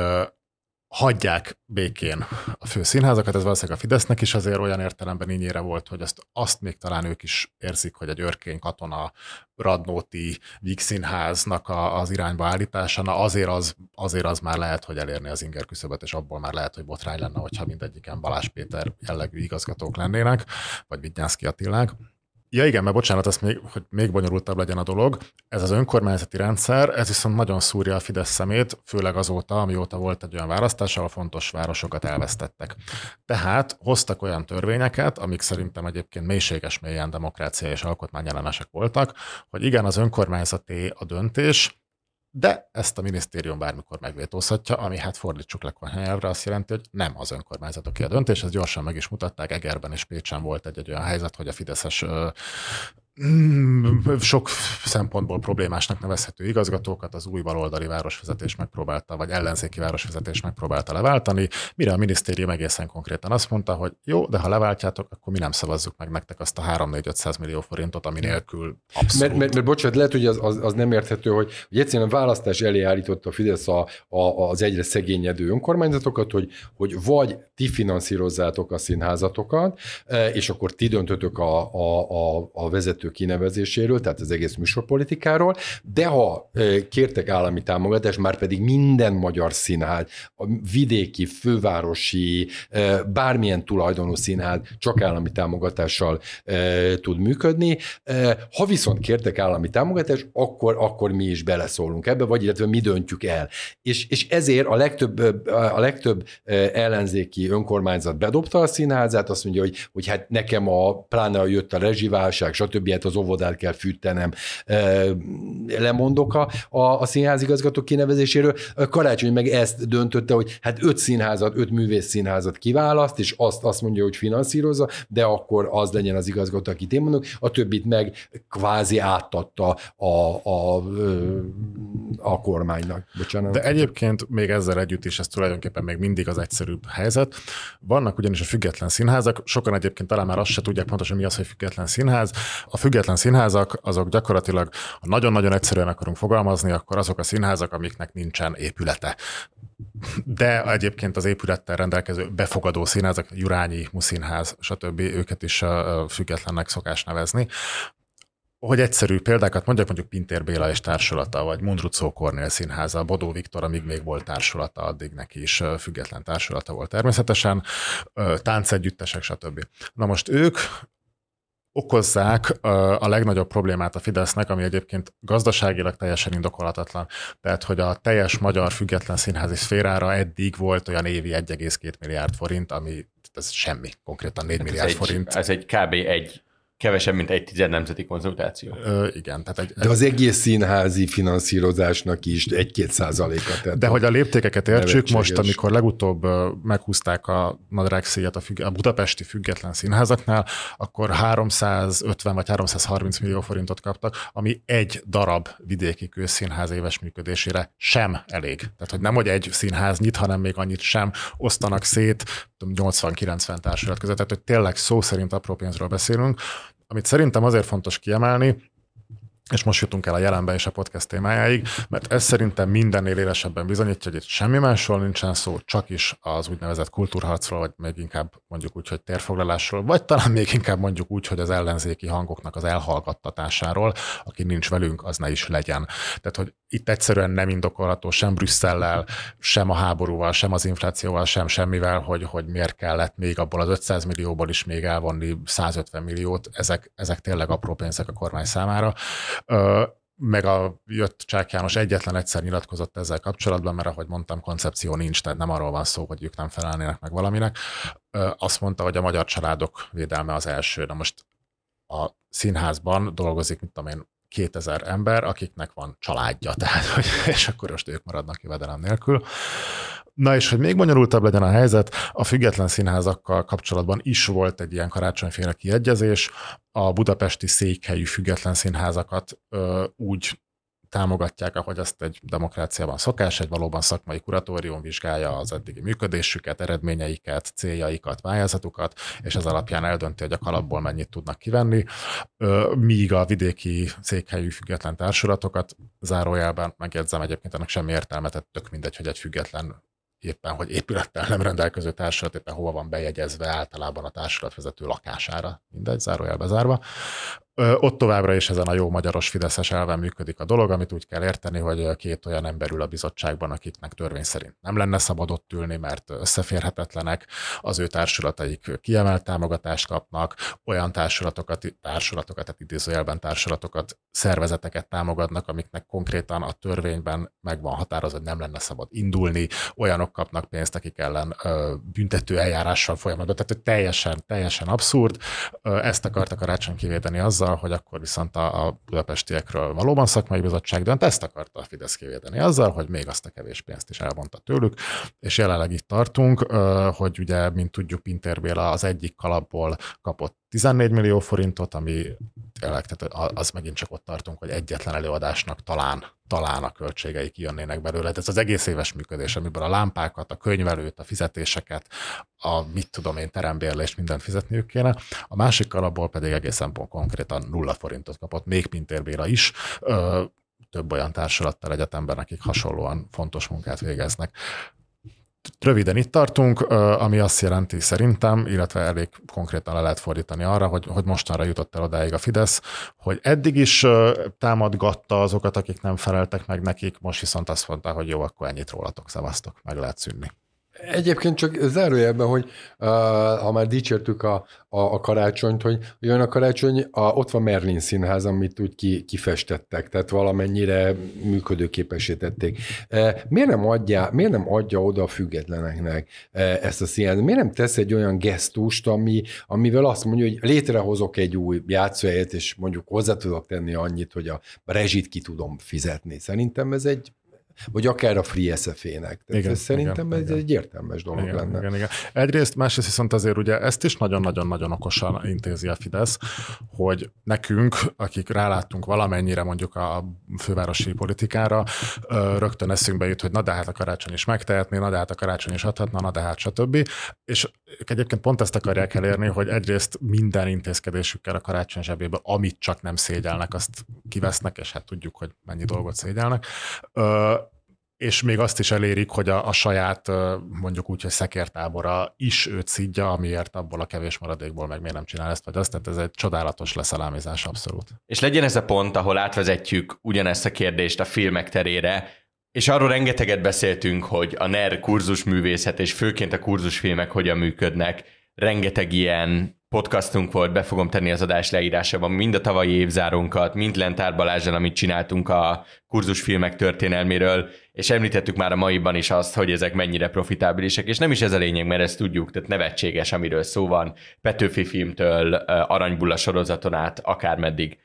hagyják békén a fő színházakat, ez valószínűleg a Fidesznek is azért olyan értelemben ínyére volt, hogy azt, azt még talán ők is érzik, hogy egy örkény katona Radnóti Víg Színháznak a, az irányba állítása, na azért az, azért az már lehet, hogy elérni az inger küszöböt, és abból már lehet, hogy botrány lenne, hogyha mindegyiken Balázs Péter jellegű igazgatók lennének, vagy Vidnyánszki Attilák. Ja igen, mert bocsánat, ezt még, hogy még bonyolultabb legyen a dolog. Ez az önkormányzati rendszer, ez viszont nagyon szúrja a Fidesz szemét, főleg azóta, amióta volt egy olyan választás, ahol fontos városokat elvesztettek. Tehát hoztak olyan törvényeket, amik szerintem egyébként mélységes mélyen demokrácia és alkotmányellenesek voltak, hogy igen, az önkormányzati a döntés, de ezt a minisztérium bármikor megvétózhatja, ami hát fordítsuk le nyelvre, azt jelenti, hogy nem az önkormányzatoké a döntés, ezt gyorsan meg is mutatták, Egerben és Pécsen volt egy, egy olyan helyzet, hogy a Fideszes Mm, sok szempontból problémásnak nevezhető igazgatókat az új baloldali városvezetés megpróbálta, vagy ellenzéki városvezetés megpróbálta leváltani, mire a minisztérium egészen konkrétan azt mondta, hogy jó, de ha leváltjátok, akkor mi nem szavazzuk meg nektek azt a 3-4-500 millió forintot, ami nélkül abszolút. Mert, mert, mert bocsánat, lehet, hogy az, az, az nem érthető, hogy, hogy egyszerűen választás elé állította a Fidesz a, a, az egyre szegényedő önkormányzatokat, hogy, hogy vagy ti finanszírozzátok a színházatokat, e, és akkor ti döntötök a, a, a, a vezető vezető kinevezéséről, tehát az egész műsorpolitikáról, de ha kértek állami támogatást, már pedig minden magyar színház, a vidéki, fővárosi, bármilyen tulajdonú színház csak állami támogatással tud működni. Ha viszont kértek állami támogatást, akkor, akkor mi is beleszólunk ebbe, vagy illetve mi döntjük el. És, és ezért a legtöbb, a legtöbb ellenzéki önkormányzat bedobta a színházát, azt mondja, hogy, hogy hát nekem a pláne jött a rezsiválság, stb ilyet az óvodát kell fűtenem. Lemondok a, a, a színházigazgató kinevezéséről. Karácsony meg ezt döntötte, hogy hát öt színházat, öt művész színházat kiválaszt, és azt, azt mondja, hogy finanszírozza, de akkor az legyen az igazgató, akit én mondok, a többit meg kvázi átadta a, a, a kormánynak. Bocsánat. De egyébként még ezzel együtt is ez tulajdonképpen még mindig az egyszerűbb helyzet. Vannak ugyanis a független színházak, sokan egyébként talán már azt se tudják pontosan mi az, hogy független színház. A független színházak, azok gyakorlatilag, ha nagyon-nagyon egyszerűen akarunk fogalmazni, akkor azok a színházak, amiknek nincsen épülete. De egyébként az épülettel rendelkező befogadó színházak, Jurányi Muszínház, stb. őket is függetlennek szokás nevezni hogy egyszerű példákat mondjak, mondjuk Pintér Béla és társulata, vagy Mundrucó Kornél színháza, Bodó Viktor, amíg még volt társulata, addig neki is független társulata volt természetesen, táncegyüttesek, stb. Na most ők okozzák a legnagyobb problémát a Fidesznek, ami egyébként gazdaságilag teljesen indokolatlan. Tehát, hogy a teljes magyar független színházi szférára eddig volt olyan évi 1,2 milliárd forint, ami ez semmi, konkrétan 4 hát milliárd ez forint. Egy, ez egy kb. egy kevesebb, mint egy tized nemzeti konzultáció. Ö, igen. Tehát egy, De az egész színházi finanszírozásnak is egy-két százaléka. De hogy a léptékeket értsük, most, amikor legutóbb meghúzták a nadrágszíjat a, függ, a budapesti független színházaknál, akkor 350 vagy 330 millió forintot kaptak, ami egy darab vidéki közszínház éves működésére sem elég. Tehát, hogy nem, hogy egy színház nyit, hanem még annyit sem osztanak szét 80-90 társulat között. Tehát, hogy tényleg szó szerint apró pénzről beszélünk, amit szerintem azért fontos kiemelni, és most jutunk el a jelenbe és a podcast témájáig, mert ez szerintem mindennél élesebben bizonyítja, hogy itt semmi másról nincsen szó, csak is az úgynevezett kultúrharcról, vagy még inkább mondjuk úgy, hogy térfoglalásról, vagy talán még inkább mondjuk úgy, hogy az ellenzéki hangoknak az elhallgattatásáról, aki nincs velünk, az ne is legyen. Tehát, hogy itt egyszerűen nem indokolható sem Brüsszellel, sem a háborúval, sem az inflációval, sem semmivel, hogy, hogy miért kellett még abból az 500 millióból is még elvonni 150 milliót, ezek, ezek tényleg apró pénzek a kormány számára meg a jött Csák János egyetlen egyszer nyilatkozott ezzel kapcsolatban, mert ahogy mondtam, koncepció nincs, tehát nem arról van szó, hogy ők nem felelnének meg valaminek. Azt mondta, hogy a magyar családok védelme az első. Na most a színházban dolgozik, mint tudom én, 2000 ember, akiknek van családja, tehát, hogy, és akkor most ők maradnak jövedelem nélkül. Na és hogy még bonyolultabb legyen a helyzet, a független színházakkal kapcsolatban is volt egy ilyen karácsonyféle kiegyezés. A budapesti székhelyű független színházakat ö, úgy támogatják, ahogy azt egy demokráciában szokás, egy valóban szakmai kuratórium vizsgálja az eddigi működésüket, eredményeiket, céljaikat, pályázatukat, és ez alapján eldönti, hogy a kalapból mennyit tudnak kivenni, míg a vidéki székhelyű független társulatokat zárójelben megjegyzem egyébként ennek semmi értelme, tehát tök mindegy, hogy egy független éppen, hogy épülettel nem rendelkező társulat éppen hova van bejegyezve általában a társulatvezető lakására, mindegy, zárójelbe zárva. Ott továbbra is ezen a jó magyaros fideszes elven működik a dolog, amit úgy kell érteni, hogy két olyan ember ül a bizottságban, akiknek törvény szerint nem lenne szabad ott ülni, mert összeférhetetlenek, az ő társulataik kiemelt támogatást kapnak, olyan társulatokat, társulatokat, tehát idézőjelben társulatokat, szervezeteket támogatnak, amiknek konkrétan a törvényben meg van határozva, hogy nem lenne szabad indulni, olyanok kapnak pénzt, akik ellen büntető eljárással folyamatban, tehát teljesen, teljesen abszurd. Ezt akartak karácsony kivédeni azzal, azzal, hogy akkor viszont a, a budapestiekről valóban szakmai bizottság dönt, ezt akarta a Fidesz kivédeni azzal, hogy még azt a kevés pénzt is elmondta tőlük, és jelenleg itt tartunk, hogy ugye, mint tudjuk, Pintér Béla az egyik kalapból kapott 14 millió forintot, ami tényleg, tehát az megint csak ott tartunk, hogy egyetlen előadásnak talán, talán a költségei kijönnének belőle. Ez az egész éves működés, amiből a lámpákat, a könyvelőt, a fizetéseket, a mit tudom én, terembérlést, mindent fizetniük kéne. A másik alapból pedig egészen konkrétan nulla forintot kapott, még Pintér is, ö, több olyan társulattal egyetemben, akik hasonlóan fontos munkát végeznek. Röviden itt tartunk, ami azt jelenti szerintem, illetve elég konkrétan le lehet fordítani arra, hogy, hogy mostanra jutott el odáig a Fidesz, hogy eddig is támadgatta azokat, akik nem feleltek meg nekik, most viszont azt mondta, hogy jó, akkor ennyit rólatok, szavaztok, meg lehet szűnni. Egyébként csak zárójelben, hogy uh, ha már dicsértük a, a, a karácsonyt, hogy jön a karácsony, a, ott van Merlin színház, amit úgy ki, kifestettek, tehát valamennyire működőképesítették. Uh, miért, nem adja, miért nem adja oda a függetleneknek ezt a színház? Miért nem tesz egy olyan gesztust, ami, amivel azt mondja, hogy létrehozok egy új játszóhelyet, és mondjuk hozzá tudok tenni annyit, hogy a rezsit ki tudom fizetni. Szerintem ez egy vagy akár a Free SF-ének. igen, ez szerintem igen, ez igen. egy értelmes dolog igen, lenne. Igen, igen. Egyrészt, másrészt viszont azért ugye ezt is nagyon-nagyon-nagyon okosan intézi a Fidesz, hogy nekünk, akik ráláttunk valamennyire mondjuk a fővárosi politikára, rögtön eszünkbe jut, hogy na de hát a karácsony is megtehetné, na de hát a karácsony is adhatna, na de hát stb. És egyébként pont ezt akarják elérni, hogy egyrészt minden intézkedésükkel a karácsony zsebébe, amit csak nem szégyelnek, azt kivesznek, és hát tudjuk, hogy mennyi dolgot szégyelnek és még azt is elérik, hogy a, a saját mondjuk úgy, hogy szekértábora is őt szidja, amiért abból a kevés maradékból meg miért nem csinál ezt vagy azt, tehát ez egy csodálatos leszalámizás abszolút. És legyen ez a pont, ahol átvezetjük ugyanezt a kérdést a filmek terére, és arról rengeteget beszéltünk, hogy a NER kurzusművészet és főként a kurzusfilmek hogyan működnek, rengeteg ilyen podcastunk volt, be fogom tenni az adás leírásában mind a tavalyi évzárunkat, mind Lentár Balázsral, amit csináltunk a kurzusfilmek történelméről, és említettük már a maiban is azt, hogy ezek mennyire profitábilisek, és nem is ez a lényeg, mert ezt tudjuk, tehát nevetséges, amiről szó van, Petőfi filmtől, Aranybulla sorozaton át, akármeddig.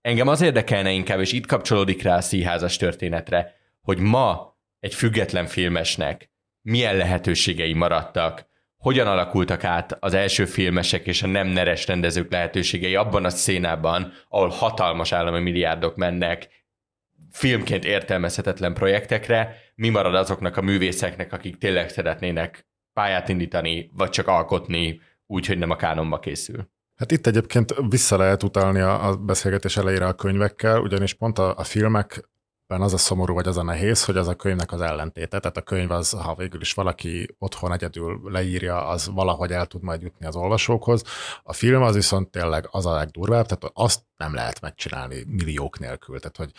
Engem az érdekelne inkább, és itt kapcsolódik rá a színházas történetre, hogy ma egy független filmesnek milyen lehetőségei maradtak, hogyan alakultak át az első filmesek és a nem neres rendezők lehetőségei abban a szénában, ahol hatalmas állami milliárdok mennek filmként értelmezhetetlen projektekre, mi marad azoknak a művészeknek, akik tényleg szeretnének pályát indítani, vagy csak alkotni úgy, hogy nem a kánonba készül. Hát itt egyébként vissza lehet utalni a, beszélgetés elejére a könyvekkel, ugyanis pont a, a filmek az a szomorú, vagy az a nehéz, hogy az a könyvnek az ellentéte. Tehát a könyv az, ha végül is valaki otthon egyedül leírja, az valahogy el tud majd jutni az olvasókhoz. A film az viszont tényleg az a legdurvább, tehát azt nem lehet megcsinálni milliók nélkül. Tehát, hogy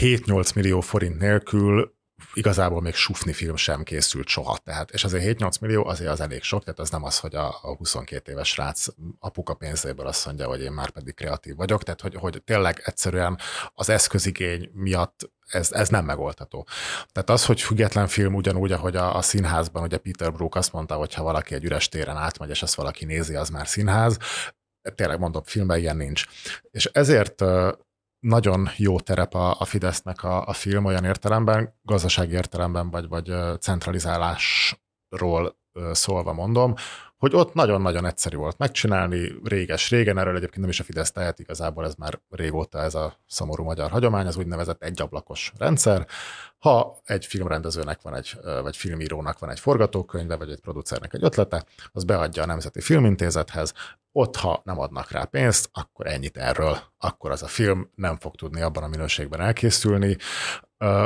7-8 millió forint nélkül igazából még sufni film sem készült soha. Tehát, és azért 7-8 millió azért az elég sok, tehát az nem az, hogy a, a 22 éves srác apuka pénzéből azt mondja, hogy én már pedig kreatív vagyok, tehát hogy, hogy tényleg egyszerűen az eszközigény miatt ez, ez nem megoldható. Tehát az, hogy független film ugyanúgy, ahogy a, a színházban, ugye Peter Brook azt mondta, hogy ha valaki egy üres téren átmegy, és ezt valaki nézi, az már színház, tényleg mondom, filmben ilyen nincs. És ezért nagyon jó terep a, a Fidesznek a, a film olyan értelemben, gazdasági értelemben, vagy, vagy centralizálásról szólva mondom, hogy ott nagyon-nagyon egyszerű volt megcsinálni, réges-régen, erről egyébként nem is a Fidesz tehet, igazából ez már régóta ez a szomorú magyar hagyomány, az úgynevezett egyablakos rendszer. Ha egy filmrendezőnek van egy, vagy filmírónak van egy forgatókönyve, vagy egy producernek egy ötlete, az beadja a Nemzeti Filmintézethez, ott, ha nem adnak rá pénzt, akkor ennyit erről, akkor az a film nem fog tudni abban a minőségben elkészülni,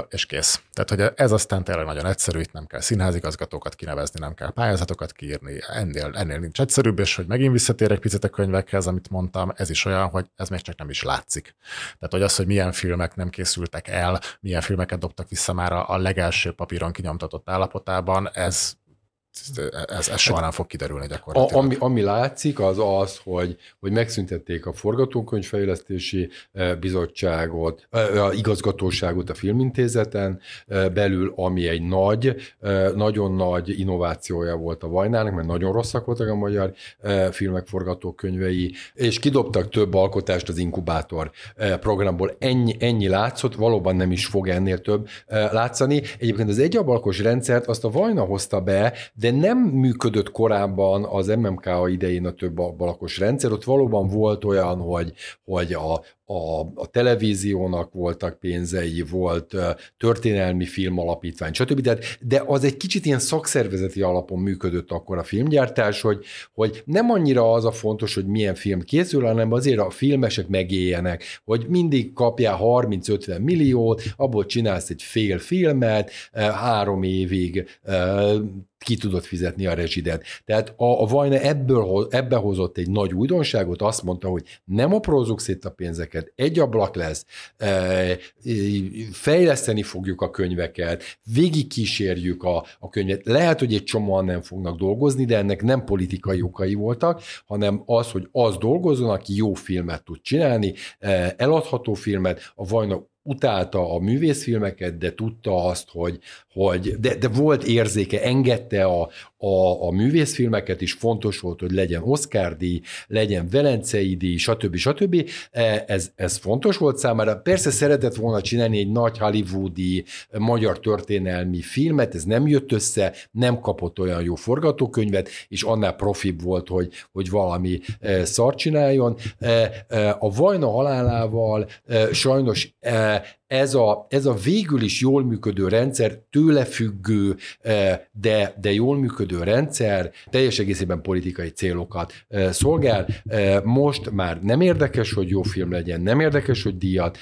és kész. Tehát, hogy ez aztán tényleg nagyon egyszerű, itt nem kell színházigazgatókat kinevezni, nem kell pályázatokat kiírni, ennél, ennél nincs egyszerűbb, és hogy megint visszatérek picit a könyvekhez, amit mondtam, ez is olyan, hogy ez még csak nem is látszik. Tehát, hogy az, hogy milyen filmek nem készültek el, milyen filmeket dobtak vissza már a, legelső papíron kinyomtatott állapotában, ez ez, ez soha nem fog kiderülni gyakorlatilag. A, ami, ami látszik, az az, hogy, hogy megszüntették a forgatókönyvfejlesztési eh, bizottságot, a igazgatóságot a filmintézeten belül, ami egy nagy, nagyon nagy innovációja volt a Vajnának, mert nagyon rosszak voltak a magyar filmek forgatókönyvei, és kidobtak több alkotást az inkubátor programból. Ennyi, ennyi látszott, valóban nem is fog ennél több látszani. Egyébként az egyabalkos rendszert azt a Vajna hozta be, de nem működött korábban az MMK idején a több balakos rendszer, ott valóban volt olyan, hogy, hogy a, a, a televíziónak voltak pénzei, volt történelmi filmalapítvány, stb. De, de az egy kicsit ilyen szakszervezeti alapon működött akkor a filmgyártás, hogy, hogy nem annyira az a fontos, hogy milyen film készül, hanem azért a filmesek megéljenek, hogy mindig kapjál 30-50 milliót, abból csinálsz egy fél filmet, három évig ki tudott fizetni a rezsidet. Tehát a, a Vajna ebből, ebbe hozott egy nagy újdonságot, azt mondta, hogy nem aprózzuk szét a pénzeket, egy ablak lesz, e, fejleszteni fogjuk a könyveket, végig kísérjük a, a könyvet. Lehet, hogy egy csomóan nem fognak dolgozni, de ennek nem politikai okai voltak, hanem az, hogy az dolgozzon, aki jó filmet tud csinálni, e, eladható filmet, a Vajna utálta a művészfilmeket, de tudta azt, hogy, hogy de, de volt érzéke, engedte a, a, a művészfilmeket is, fontos volt, hogy legyen Oscar-díj, legyen Velencei díj, stb. stb. E, ez, ez fontos volt számára. Persze szeretett volna csinálni egy nagy hollywoodi magyar történelmi filmet, ez nem jött össze, nem kapott olyan jó forgatókönyvet, és annál profibb volt, hogy, hogy valami e, szart csináljon. E, a Vajna halálával sajnos ez a, ez a végül is jól működő rendszer, tőle függő, eh, de, de jól működő rendszer teljes egészében politikai célokat eh, szolgál. Eh, most már nem érdekes, hogy jó film legyen, nem érdekes, hogy díjat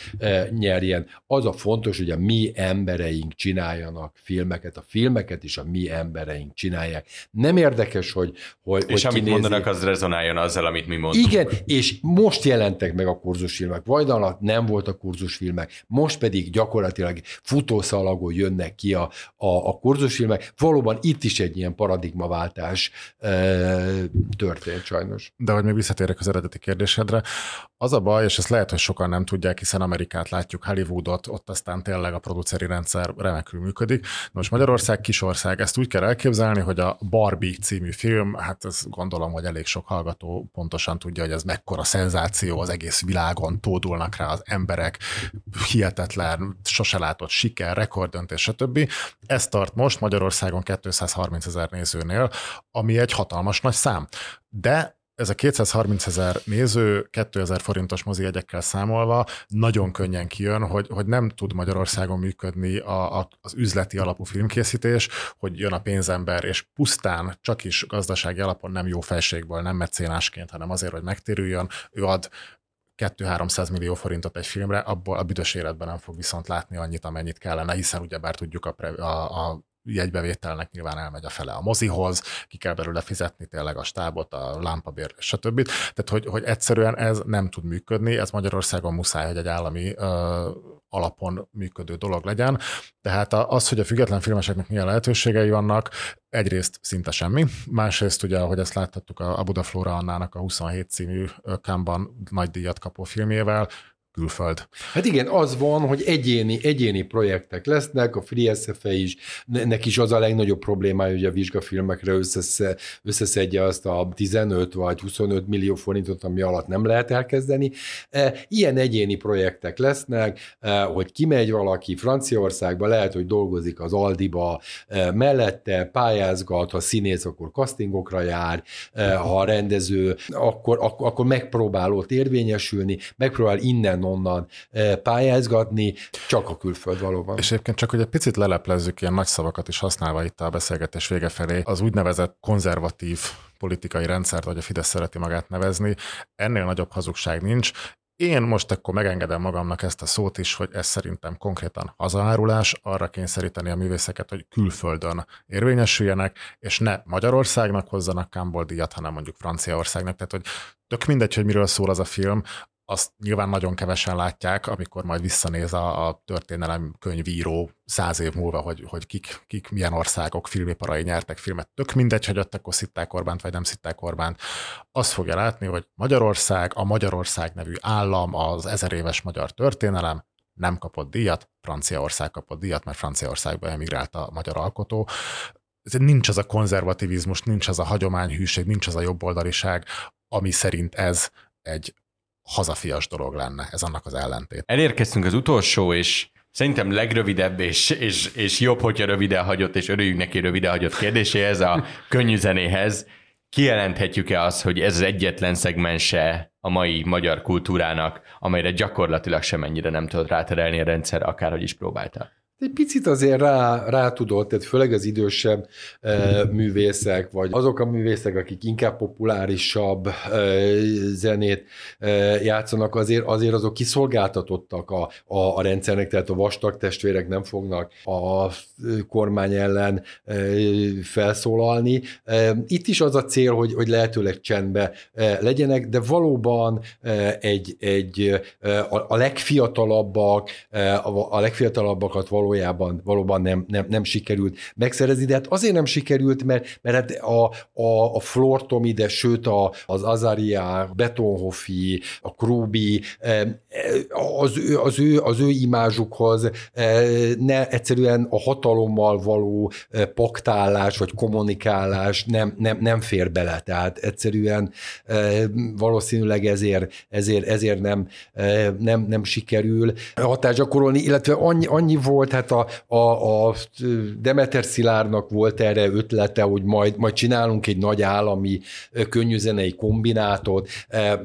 nyerjen. Az a fontos, hogy a mi embereink csináljanak filmeket, a filmeket is a mi embereink csinálják. Nem érdekes, hogy hogy És hogy amit kinézi. mondanak, az rezonáljon azzal, amit mi mondunk. Igen, és most jelentek meg a kurzusfilmek. Vajda alatt nem voltak kurzusfilmek. Most pedig gyakorlatilag futószalagon jönnek ki a, a, a kurzusfilmek. Valóban itt is egy ilyen paradigmaváltás e, történt sajnos. De hogy még visszatérek az eredeti kérdésedre, az a baj, és ezt lehet, hogy sokan nem tudják, hiszen Amerikát látjuk, Hollywoodot, ott aztán tényleg a produceri rendszer remekül működik. Most Magyarország kisország, ezt úgy kell elképzelni, hogy a Barbie című film, hát ez gondolom, hogy elég sok hallgató pontosan tudja, hogy ez mekkora szenzáció, az egész világon tódulnak rá az emberek, hihetetlen, sose látott siker, rekordöntés, stb. Ez tart most Magyarországon 230 ezer nézőnél, ami egy hatalmas nagy szám. De ez a 230 ezer néző 2000 forintos mozi jegyekkel számolva nagyon könnyen kijön, hogy, hogy nem tud Magyarországon működni a, a, az üzleti alapú filmkészítés, hogy jön a pénzember, és pusztán csak is gazdasági alapon nem jó felségből, nem mecénásként, hanem azért, hogy megtérüljön, ő ad 2-300 millió forintot egy filmre, abból a büdös életben nem fog viszont látni annyit, amennyit kellene, hiszen ugyebár tudjuk a, pre, a, a jegybevételnek nyilván elmegy a fele a mozihoz, ki kell belőle fizetni tényleg a stábot, a lámpabér, stb. Tehát, hogy, hogy egyszerűen ez nem tud működni, ez Magyarországon muszáj, hogy egy állami ö, alapon működő dolog legyen. Tehát az, hogy a független filmeseknek milyen lehetőségei vannak, egyrészt szinte semmi, másrészt ugye, ahogy ezt láthattuk a Budaflóra Annának a 27 című Kámban nagy díjat kapó filmjével, külföld. Hát igen, az van, hogy egyéni, egyéni projektek lesznek, a Free SFE is, neki is az a legnagyobb problémája, hogy a vizsgafilmekre összesze, összeszedje azt a 15 vagy 25 millió forintot, ami alatt nem lehet elkezdeni. E, ilyen egyéni projektek lesznek, e, hogy kimegy valaki Franciaországba, lehet, hogy dolgozik az Aldiba, e, mellette pályázgat, ha színész, akkor castingokra jár, ha rendező, akkor, akkor, akkor megpróbál ott érvényesülni, megpróbál innen onnan eh, pályázgatni, csak a külföld valóban. És egyébként csak, hogy egy picit leleplezzük ilyen nagy szavakat is használva itt a beszélgetés vége felé, az úgynevezett konzervatív politikai rendszert, vagy a Fidesz szereti magát nevezni, ennél nagyobb hazugság nincs. Én most akkor megengedem magamnak ezt a szót is, hogy ez szerintem konkrétan hazaárulás, arra kényszeríteni a művészeket, hogy külföldön érvényesüljenek, és ne Magyarországnak hozzanak Campbell díjat, hanem mondjuk Franciaországnak. Tehát, hogy tök mindegy, hogy miről szól az a film, azt nyilván nagyon kevesen látják, amikor majd visszanéz a, a történelem könyvíró száz év múlva, hogy, hogy kik, kik milyen országok filmiparai nyertek filmet. Tök mindegy, hogy ott akkor szitták Orbánt, vagy nem szitták Orbánt. Azt fogja látni, hogy Magyarország, a Magyarország nevű állam, az ezer éves magyar történelem nem kapott díjat, Franciaország kapott díjat, mert Franciaországba emigrált a magyar alkotó. Nincs az a konzervativizmus, nincs az a hagyományhűség, nincs az a jobboldaliság, ami szerint ez egy hazafias dolog lenne, ez annak az ellentét. Elérkeztünk az utolsó, és szerintem legrövidebb, és, és, és jobb, hogyha röviden hagyott, és örüljünk neki röviden hagyott kérdéséhez, a könnyű zenéhez. Kijelenthetjük-e azt, hogy ez az egyetlen szegmense a mai magyar kultúrának, amelyre gyakorlatilag semennyire nem tudott ráterelni a rendszer, akárhogy is próbáltál? Egy picit azért rá, rá tudott, tehát főleg az idősebb e, művészek, vagy azok a művészek, akik inkább populárisabb e, zenét e, játszanak, azért, azért azok kiszolgáltatottak a, a, a rendszernek, tehát a vastag testvérek nem fognak a kormány ellen e, felszólalni. E, itt is az a cél, hogy, hogy lehetőleg csendbe e, legyenek, de valóban e, egy, egy e, a, a legfiatalabbak, e, a, a legfiatalabbakat való valójában valóban nem, nem, nem sikerült megszerezni, de hát azért nem sikerült, mert, mert hát a, a, a Flortomi, de sőt a, az Azaria, Betonhofi, a Krubi, eh, az ő, az ő, az ő imázsukhoz eh, ne egyszerűen a hatalommal való eh, paktálás vagy kommunikálás nem, nem, nem fér bele, tehát egyszerűen valószínűleg ezért, ezért, ezért nem, nem, nem sikerül hatást gyakorolni, illetve annyi, annyi volt, hát a, a, a Demeter Szilárnak volt erre ötlete, hogy majd, majd csinálunk egy nagy állami könnyűzenei kombinátot,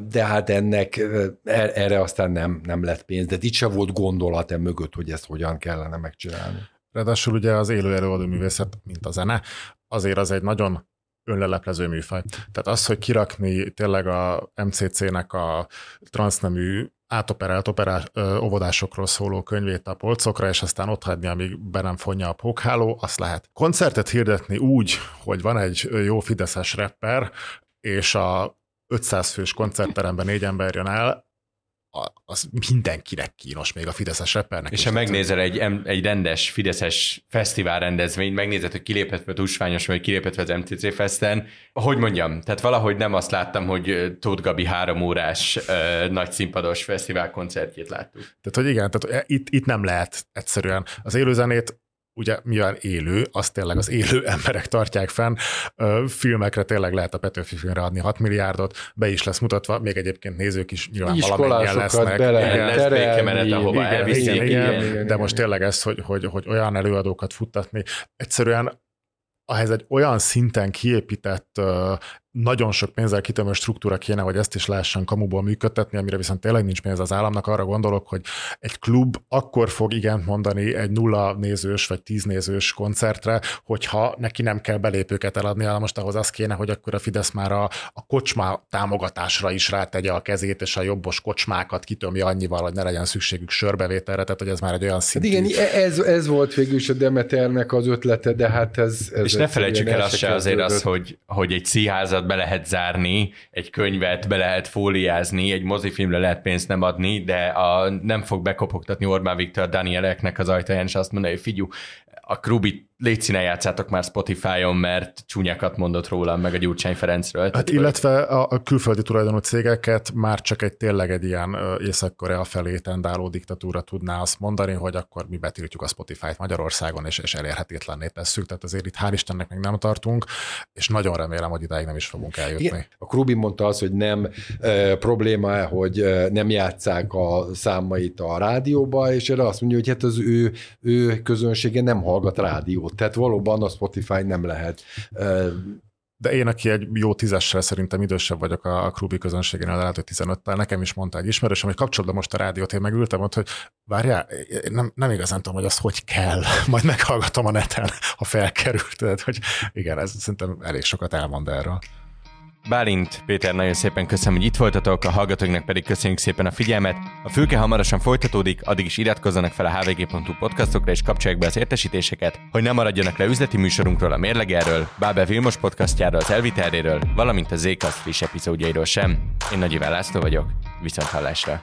de hát ennek er, erre aztán nem, nem lett pénz. De itt se volt gondolat e mögött, hogy ezt hogyan kellene megcsinálni. Ráadásul ugye az élő előadó művészet, mint a zene, azért az egy nagyon önleleplező műfaj. Tehát az, hogy kirakni tényleg a MCC-nek a transznemű átoperált operá, ö, óvodásokról szóló könyvét a polcokra, és aztán ott hagyni, amíg be nem fonja a pókháló, azt lehet. Koncertet hirdetni úgy, hogy van egy jó fideszes rapper, és a 500 fős koncertteremben négy ember jön el, az mindenkinek kínos, még a Fideszes rappernek. És ha megnézel egy, egy rendes Fideszes fesztivál rendezvényt, megnézed, hogy kiléphetve a Tusványos, vagy kiléphetve az MCC Festen, hogy mondjam, tehát valahogy nem azt láttam, hogy Tóth Gabi három órás uh, nagy színpados fesztivál koncertjét láttuk. Tehát, hogy igen, tehát itt, itt nem lehet egyszerűen. Az élőzenét ugye mivel élő, azt tényleg az élő emberek tartják fenn, filmekre tényleg lehet a Petőfi filmre adni 6 milliárdot, be is lesz mutatva, még egyébként nézők is nyilván valamennyien lesznek. Be lehet lesz békemenet, ahova igen, igen, igen, igen, igen, de most tényleg ez, hogy, hogy, hogy olyan előadókat futtatni, egyszerűen ahhez egy olyan szinten kiépített nagyon sok pénzzel kitömő struktúra kéne, hogy ezt is lehessen kamuból működtetni, amire viszont tényleg nincs pénz az államnak. Arra gondolok, hogy egy klub akkor fog igent mondani egy nulla nézős vagy tíz nézős koncertre, hogyha neki nem kell belépőket eladni, hanem most ahhoz az kéne, hogy akkor a Fidesz már a, a kocsma támogatásra is rátegye a kezét, és a jobbos kocsmákat kitömje annyival, hogy ne legyen szükségük sörbevételre, tehát hogy ez már egy olyan szint. Hát igen, ez, ez volt végül is a Demeternek az ötlete, de hát ez... ez és ne felejtsük el azt se azért az, hogy, hogy egy színházat be lehet zárni, egy könyvet be lehet fóliázni, egy mozifilmre lehet pénzt nem adni, de a, nem fog bekopogtatni Orbán Viktor Danieleknek az ajtaján, és azt mondani, hogy figyú, a Krubit légy színe játszátok már Spotify-on, mert csúnyákat mondott rólam, meg a Gyurcsány Ferencről. Hát illetve a, a külföldi tulajdonú cégeket már csak egy tényleg egy ilyen Észak-Korea felé tendáló diktatúra tudná azt mondani, hogy akkor mi betiltjuk a Spotify-t Magyarországon, és, és elérhetetlenné tesszük. Tehát azért itt hál' Istennek még nem tartunk, és nagyon remélem, hogy idáig nem is fogunk eljutni. Igen. A Krubi mondta azt, hogy nem e, probléma, hogy nem játszák a számait a rádióba, és erre azt mondja, hogy hát az ő, ő közönsége nem hallgat rádiót tehát valóban a Spotify nem lehet de én, aki egy jó tízessel szerintem idősebb vagyok a, a Krubi közönségénél, lehet, hogy 15-tel, nekem is mondta egy ismerősöm, hogy kapcsolatban most a rádiót, én megültem ott, hogy várjál, nem, nem igazán tudom, hogy az hogy kell, majd meghallgatom a neten, ha felkerült. Tehát, hogy igen, ez szerintem elég sokat elmond erről. Bálint, Péter, nagyon szépen köszönöm, hogy itt voltatok, a hallgatóknak pedig köszönjük szépen a figyelmet. A fülke hamarosan folytatódik, addig is iratkozzanak fel a hvg.hu podcastokra és kapcsolják be az értesítéseket, hogy ne maradjanak le üzleti műsorunkról, a Mérlegerről, Bábel Vilmos podcastjáról, az Elviteréről, valamint a Zékast friss epizódjairól sem. Én Nagy Iván László vagyok, viszont hallásra.